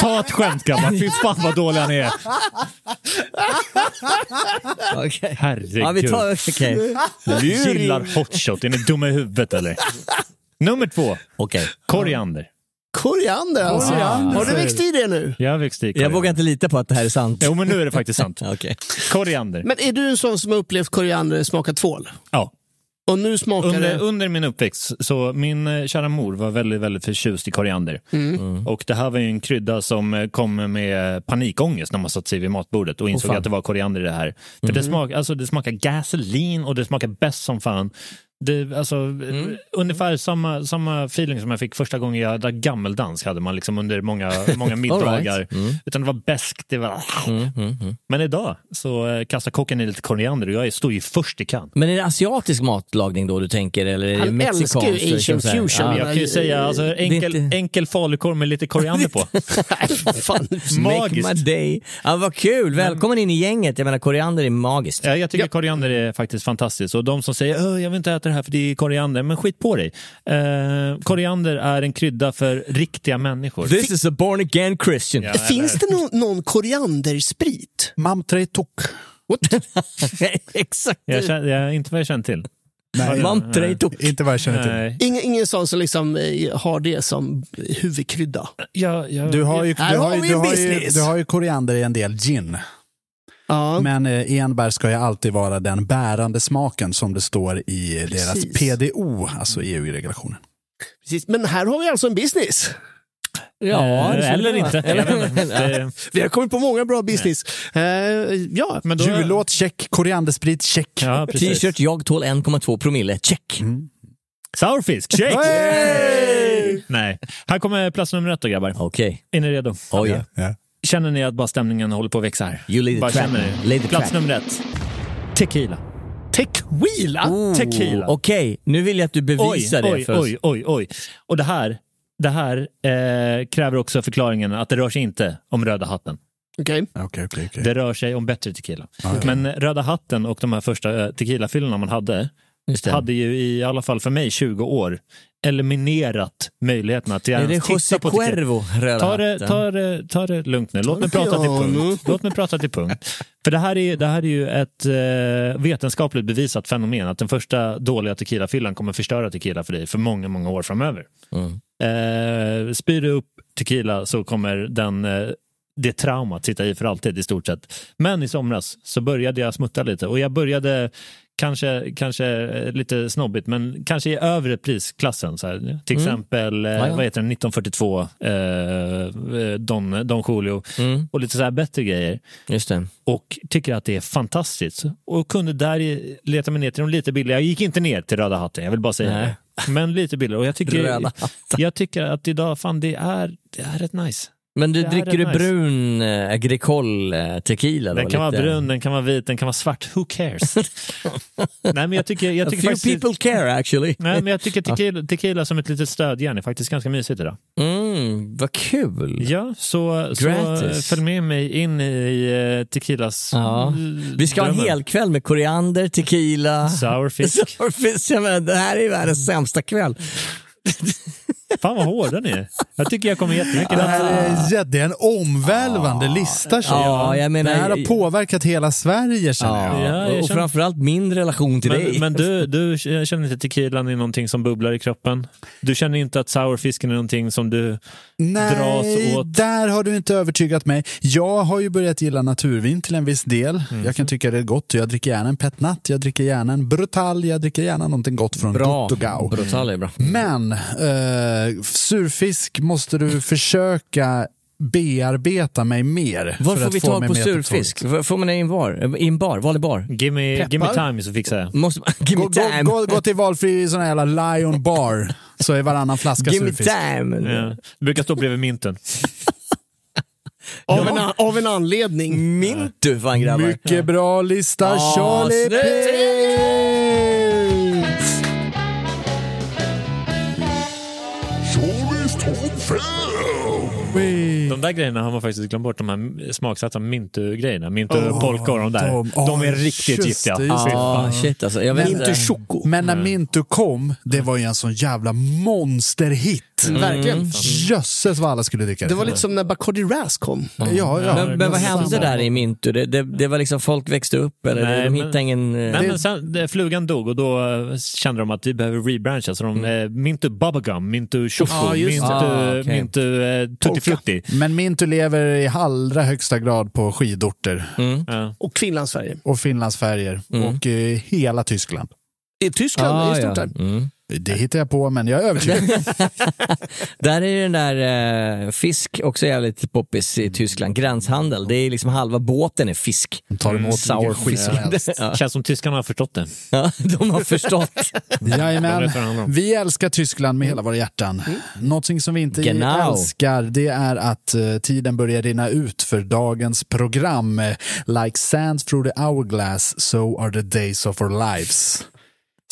Ta ett skämt grabbar. Fy fan vad dåliga ni är. Okej. Herregud. Ja, vi tar... Jag gillar hotshot. Är ni dumma i huvudet eller? Nummer två. Okej. Koriander. Koriander alltså. Koriander, Har du växt i det nu? Jag har växt i Jag koriander. vågar inte lita på att det här är sant. Jo, men nu är det faktiskt sant. Okej. Koriander. Men är du en sån som har upplevt koriander smaka tvål? Ja. Och nu smakar Under, det... under min uppväxt, så min eh, kära mor var väldigt, väldigt förtjust i koriander. Mm. Och det här var ju en krydda som eh, kom med panikångest när man satt sig vid matbordet och insåg fan. att det var koriander i det här. För det, smak, alltså, det smakar gasolin och det smakar bäst som fan. Det, alltså, Mm. Ungefär samma, samma feeling som jag fick första gången jag hade gammeldans hade man liksom under många, många middagar. Mm. Utan det var bäst. Det var... Mm, mm, mm. Men idag så eh, kastar kocken i lite koriander och jag står ju först i kön. Men är det asiatisk matlagning då du tänker? Eller är det Han mexikansk? älskar ju Asian fusion. Ja. Jag kan ju säga alltså, enkel, inte- enkel falukorv med lite koriander på. Fan. Make Magiskt. my day. Ja, vad kul, välkommen in i gänget. Jag menar koriander är magiskt. Ja, jag tycker koriander är faktiskt fantastiskt. Och de som säger "Åh, jag vill inte äta det här för det är koriander, men skit på dig. Eh, koriander är en krydda för riktiga människor. This is a born again Christian. Ja, Finns det någon, någon koriandersprit? Mamtre tok. Exakt. Jag känner, jag, inte vad jag känner till. Nej, Mamtre tok. inte vad jag känner till. Nej. Ingen, ingen sån som liksom eh, har det som huvudkrydda. Jag, jag, Du har ju, Här du har har ju, vi du en har ju, business. du har ju koriander i en del gin. Ja. Men eh, enbär ska ju alltid vara den bärande smaken som det står i deras Precis. PDO, alltså EU-regulationen. Precis. Men här har vi alltså en business. Ja, Eh, eller jag. inte. Vi har kommit på många bra business. Eh, ja, Men då, Jullåt check, koriandersprit check. ja. T-shirt, jag tål 1,2 promille. Check. Sourfisk, check! Hey! Nej. Här kommer plats nummer ett då grabbar. Okej. Är ni redo? Oh, yeah. Ja. Känner ni att bara stämningen håller på att växa här? You the Bara trap. känner ni? Plats nummer ett. Tequila. tequila. Oh, Tequila. Okej, nu vill jag att du Oj, bevisar det oj, för oss. oj, oj, oj. Och det här, det här eh, kräver också förklaringen att det rör sig inte om Röda hatten. Okej. Okej, okej, okej. Det rör sig om bättre tequila. Men Röda hatten och de här första eh, tequilafyllorna man hade, Just det. hade ju i alla fall för mig 20 år eliminerat möjligheterna till att titta på. Cuervo, Ta det, ta, det, ta det lugnt nu. Låt mig prata till punkt. Låt mig prata till punkt. För det här är, det här är ju ett eh, vetenskapligt bevisat fenomen att den första dåliga tequilafyllan kommer förstöra tequila för dig för många, många år framöver. Mm. Eh, spyr du upp tequila så kommer den, eh, det traumat sitta i för alltid i stort sett. Men i somras så började jag smutta lite och jag började Kanske, kanske eh, lite snobbigt, men kanske i övre prisklassen. Så här. Till Mm. exempel, eh, Ja, ja. vad heter den, 1942, eh, eh, Don, Don Julio Mm, och lite så här bättre grejer. just det. Och tycker att det är fantastiskt. Och kunde där leta mig ner till de lite billigare. Jag gick inte ner till Röda hatten, jag vill bara säga Nej. det. Men lite billigare. Och jag tycker, jag tycker att idag, fan det är, det är rätt nice. Men du, dricker du nice. brun äh, agricole äh, tequila? Då, Den kan lite? vara brun, den kan vara vit, den kan vara svart. Who cares? Nej men jag tycker, jag A tycker few faktiskt... people care actually. Nej, men jag tycker tequila, tequila som ett litet stödjärn är faktiskt ganska mysigt idag. Mm, vad kul. Ja, så, så följ med mig in i eh, tequilas Ja. Vi ska ha en hel kväll med koriander, tequila, Sourfisk. sourfish. Jag menar, det här är världens sämsta kväll. Fan vad hårda ni är. Jag tycker jag kommer jättemycket Det här rätt. är, ja, det är en omvälvande lista känner Ja, jag. jag menar- det här har påverkat hela Sverige känner jag. Ja, Ja, jag och känner- framförallt min relation till dig. Men, men du, du känner inte tequilan är någonting som bubblar i kroppen? Du känner inte att sourfisken är någonting som du Nej, åt? där har du inte övertygat mig. Jag har ju börjat gilla naturvin till en viss del. Mhm. Jag kan tycka det är gott. Jag dricker gärna en petnat, jag dricker gärna en brutal, jag dricker gärna någonting gott från bra. Brutal är bra. Men eh, surfisk måste du försöka bearbeta mig mer. Var för får att vi få tag på surfisk? Får man det i en bar? I en bar? Vanlig bar? Give me, give me time så fixar jag. Måste give Gå, me gå, gå, gå till valfri sån här jävla Lion bar så är varannan flaska give me surfisk. time. Ja. Brukar stå bredvid mynten. Av, en, av en anledning. Mint du fan grabbar. Mycket bra lista, Ja, Charlie snyggt. De där grejerna har man faktiskt glömt bort, de här smaksatta mintu-grejerna. Mintu Åh, polka och de där. de- De, är riktigt just giftiga. Ja, shit alltså. Jag vet Inte inte. choco. Men när Mintu kom, det var ju en sån jävla monsterhit. Verkligen. Jösses vad alla skulle dricka Det var lite som när Bacardi Ras kom. Ja, ja. Men, men vad hände där i Mintu? Det, det, det var liksom folk växte upp eller Nej, de men- hittade ingen... eh, Nej, men sen, det- flugan dog och då eh, kände de att vi behöver rebrancha. Så de, eh, Mintu Bubblegum, Mintu Choco, just Mintu, det. Ah, okej. Mintu eh, Tutti. Frutti. Men Mintu lever i allra högsta grad på skidorter Mm. Ja. Och Finlandsfärger. och Finlandsfärger Mm. och eh, hela Tyskland. I Tyskland, Ah, det är stort ja. där. Mm. Det hittar jag på, men jag är övertygad. Där är den där eh, fisk också jävligt poppis i Tyskland. Gränshandel. Det är liksom halva båten är fisk. De tar emot Sour vilken skit som fisk. helst. Ja. Känns som tyskarna har förstått det. Ja, de har förstått. Jajamän. Vi älskar Tyskland med hela våra hjärtan. Någonting som vi inte Genau. älskar det är att eh, tiden börjar rinna ut för dagens program. Like sand through the hourglass, so are the days of our lives.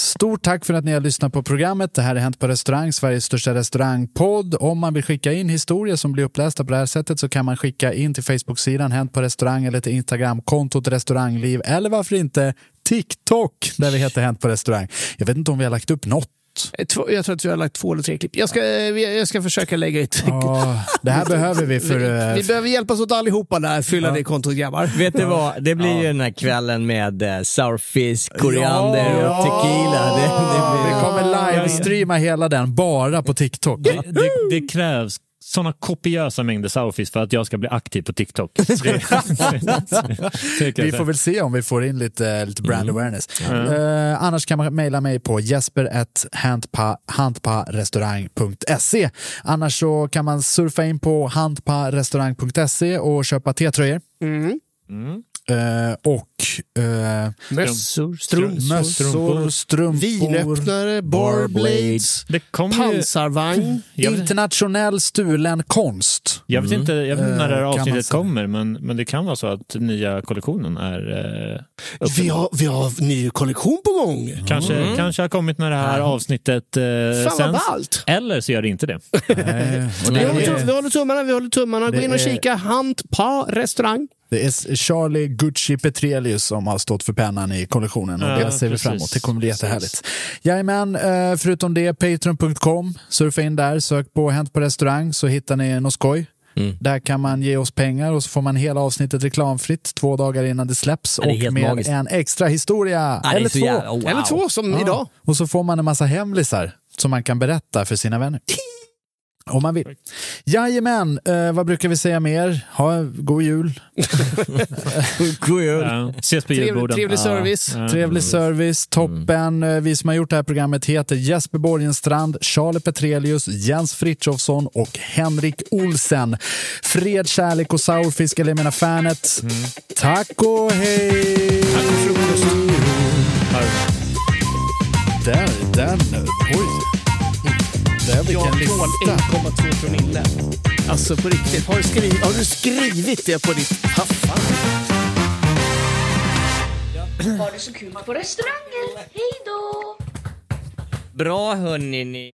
Stort tack för att ni har lyssnat på programmet. Det här är Hänt på restaurang, Sveriges största restaurangpodd. Om man vill skicka in historier som blir upplästa på det här sättet så kan man skicka in till Facebook-sidan Hänt på restaurang eller till Instagram-kontot restaurangliv eller varför inte TikTok där vi heter Hänt på restaurang. Jag vet inte om vi har lagt upp något. Två- Jag tror att vi har lagt två eller tre klipp. Jag ska, eh, vi- jag ska försöka lägga ut. Ja, det här behöver vi för... vi, eh, vi behöver hjälpas åt allihopa där, fylla Ja. det kontot grabbar. Vet du vad, det blir ju den här kvällen med eh, sourfisk, koriander Ja. och tequila. Det, det Vi blir... kommer livestreama hela den bara på TikTok. Det, det, det krävs såna kopiösa mängder sourfish för att jag ska bli aktiv på TikTok. Vi får väl se om vi får in lite, lite brand awareness. Eh, annars kan man mejla mig på jesper.handparestaurang.se. Annars så kan man surfa in på handparestaurang.se och köpa T-tröjor. Mm. Eh, och eh, Mössor, strumpor, strumpor, vinöppnare, barblades, ju, pansarvagn. vet, internationell stulen konst. jag vet inte, jag vet inte när det här Eh, kan man avsnittet kommer, men, men det kan vara så att nya kollektionen är eh. Vi har, vi har ny kollektion på gång. Kanske, kanske har kommit när det här avsnittet eh, sänds. Eller så gör det inte det. Eh, det, håller, tum- vi är, håller tummarna, vi håller tummarna. Gå in och är- kika. Handpa restaurang. det är Charlie Gucci Petrelius som har stått för pennan i kollektionen och Ja, det ser vi fram emot. Det kommer bli jättehärligt. Jajamän, eh, förutom det, patreon.com. Surfa in där, sök på Hänt på restaurang så hittar ni något skoj. Mm. Där kan man ge oss pengar och så får man hela avsnittet reklamfritt två dagar innan det släpps det och med magiskt. en extra historia. Ja, eller två. jävla- oh, wow. Eller två som Ja. idag. Och så får man en massa hemlisar som man kan berätta för sina vänner. Om man vill. Jajamän, eh, vad brukar vi säga mer? Ha, god jul. God jul. Ja, ses på Trevlig, julborden. trevlig service. Ja. Trevlig service, toppen. Eh, Vi som har gjort det här programmet heter Jesper Borgenstrand, Charlie Petrelius, Jens Frithiofsson och Henrik Olsen. Fred, kärlek och sourfisk, eller jag menar fanet. Tack och hej! Tack och frukost. Där, den, oj. Vilken Jag tål 1,2 promille. Alltså på riktigt. Har du, skrivit, har du skrivit det på ditt... Fan? Var det så kul på restaurangen? Hej då! Bra hörni ni.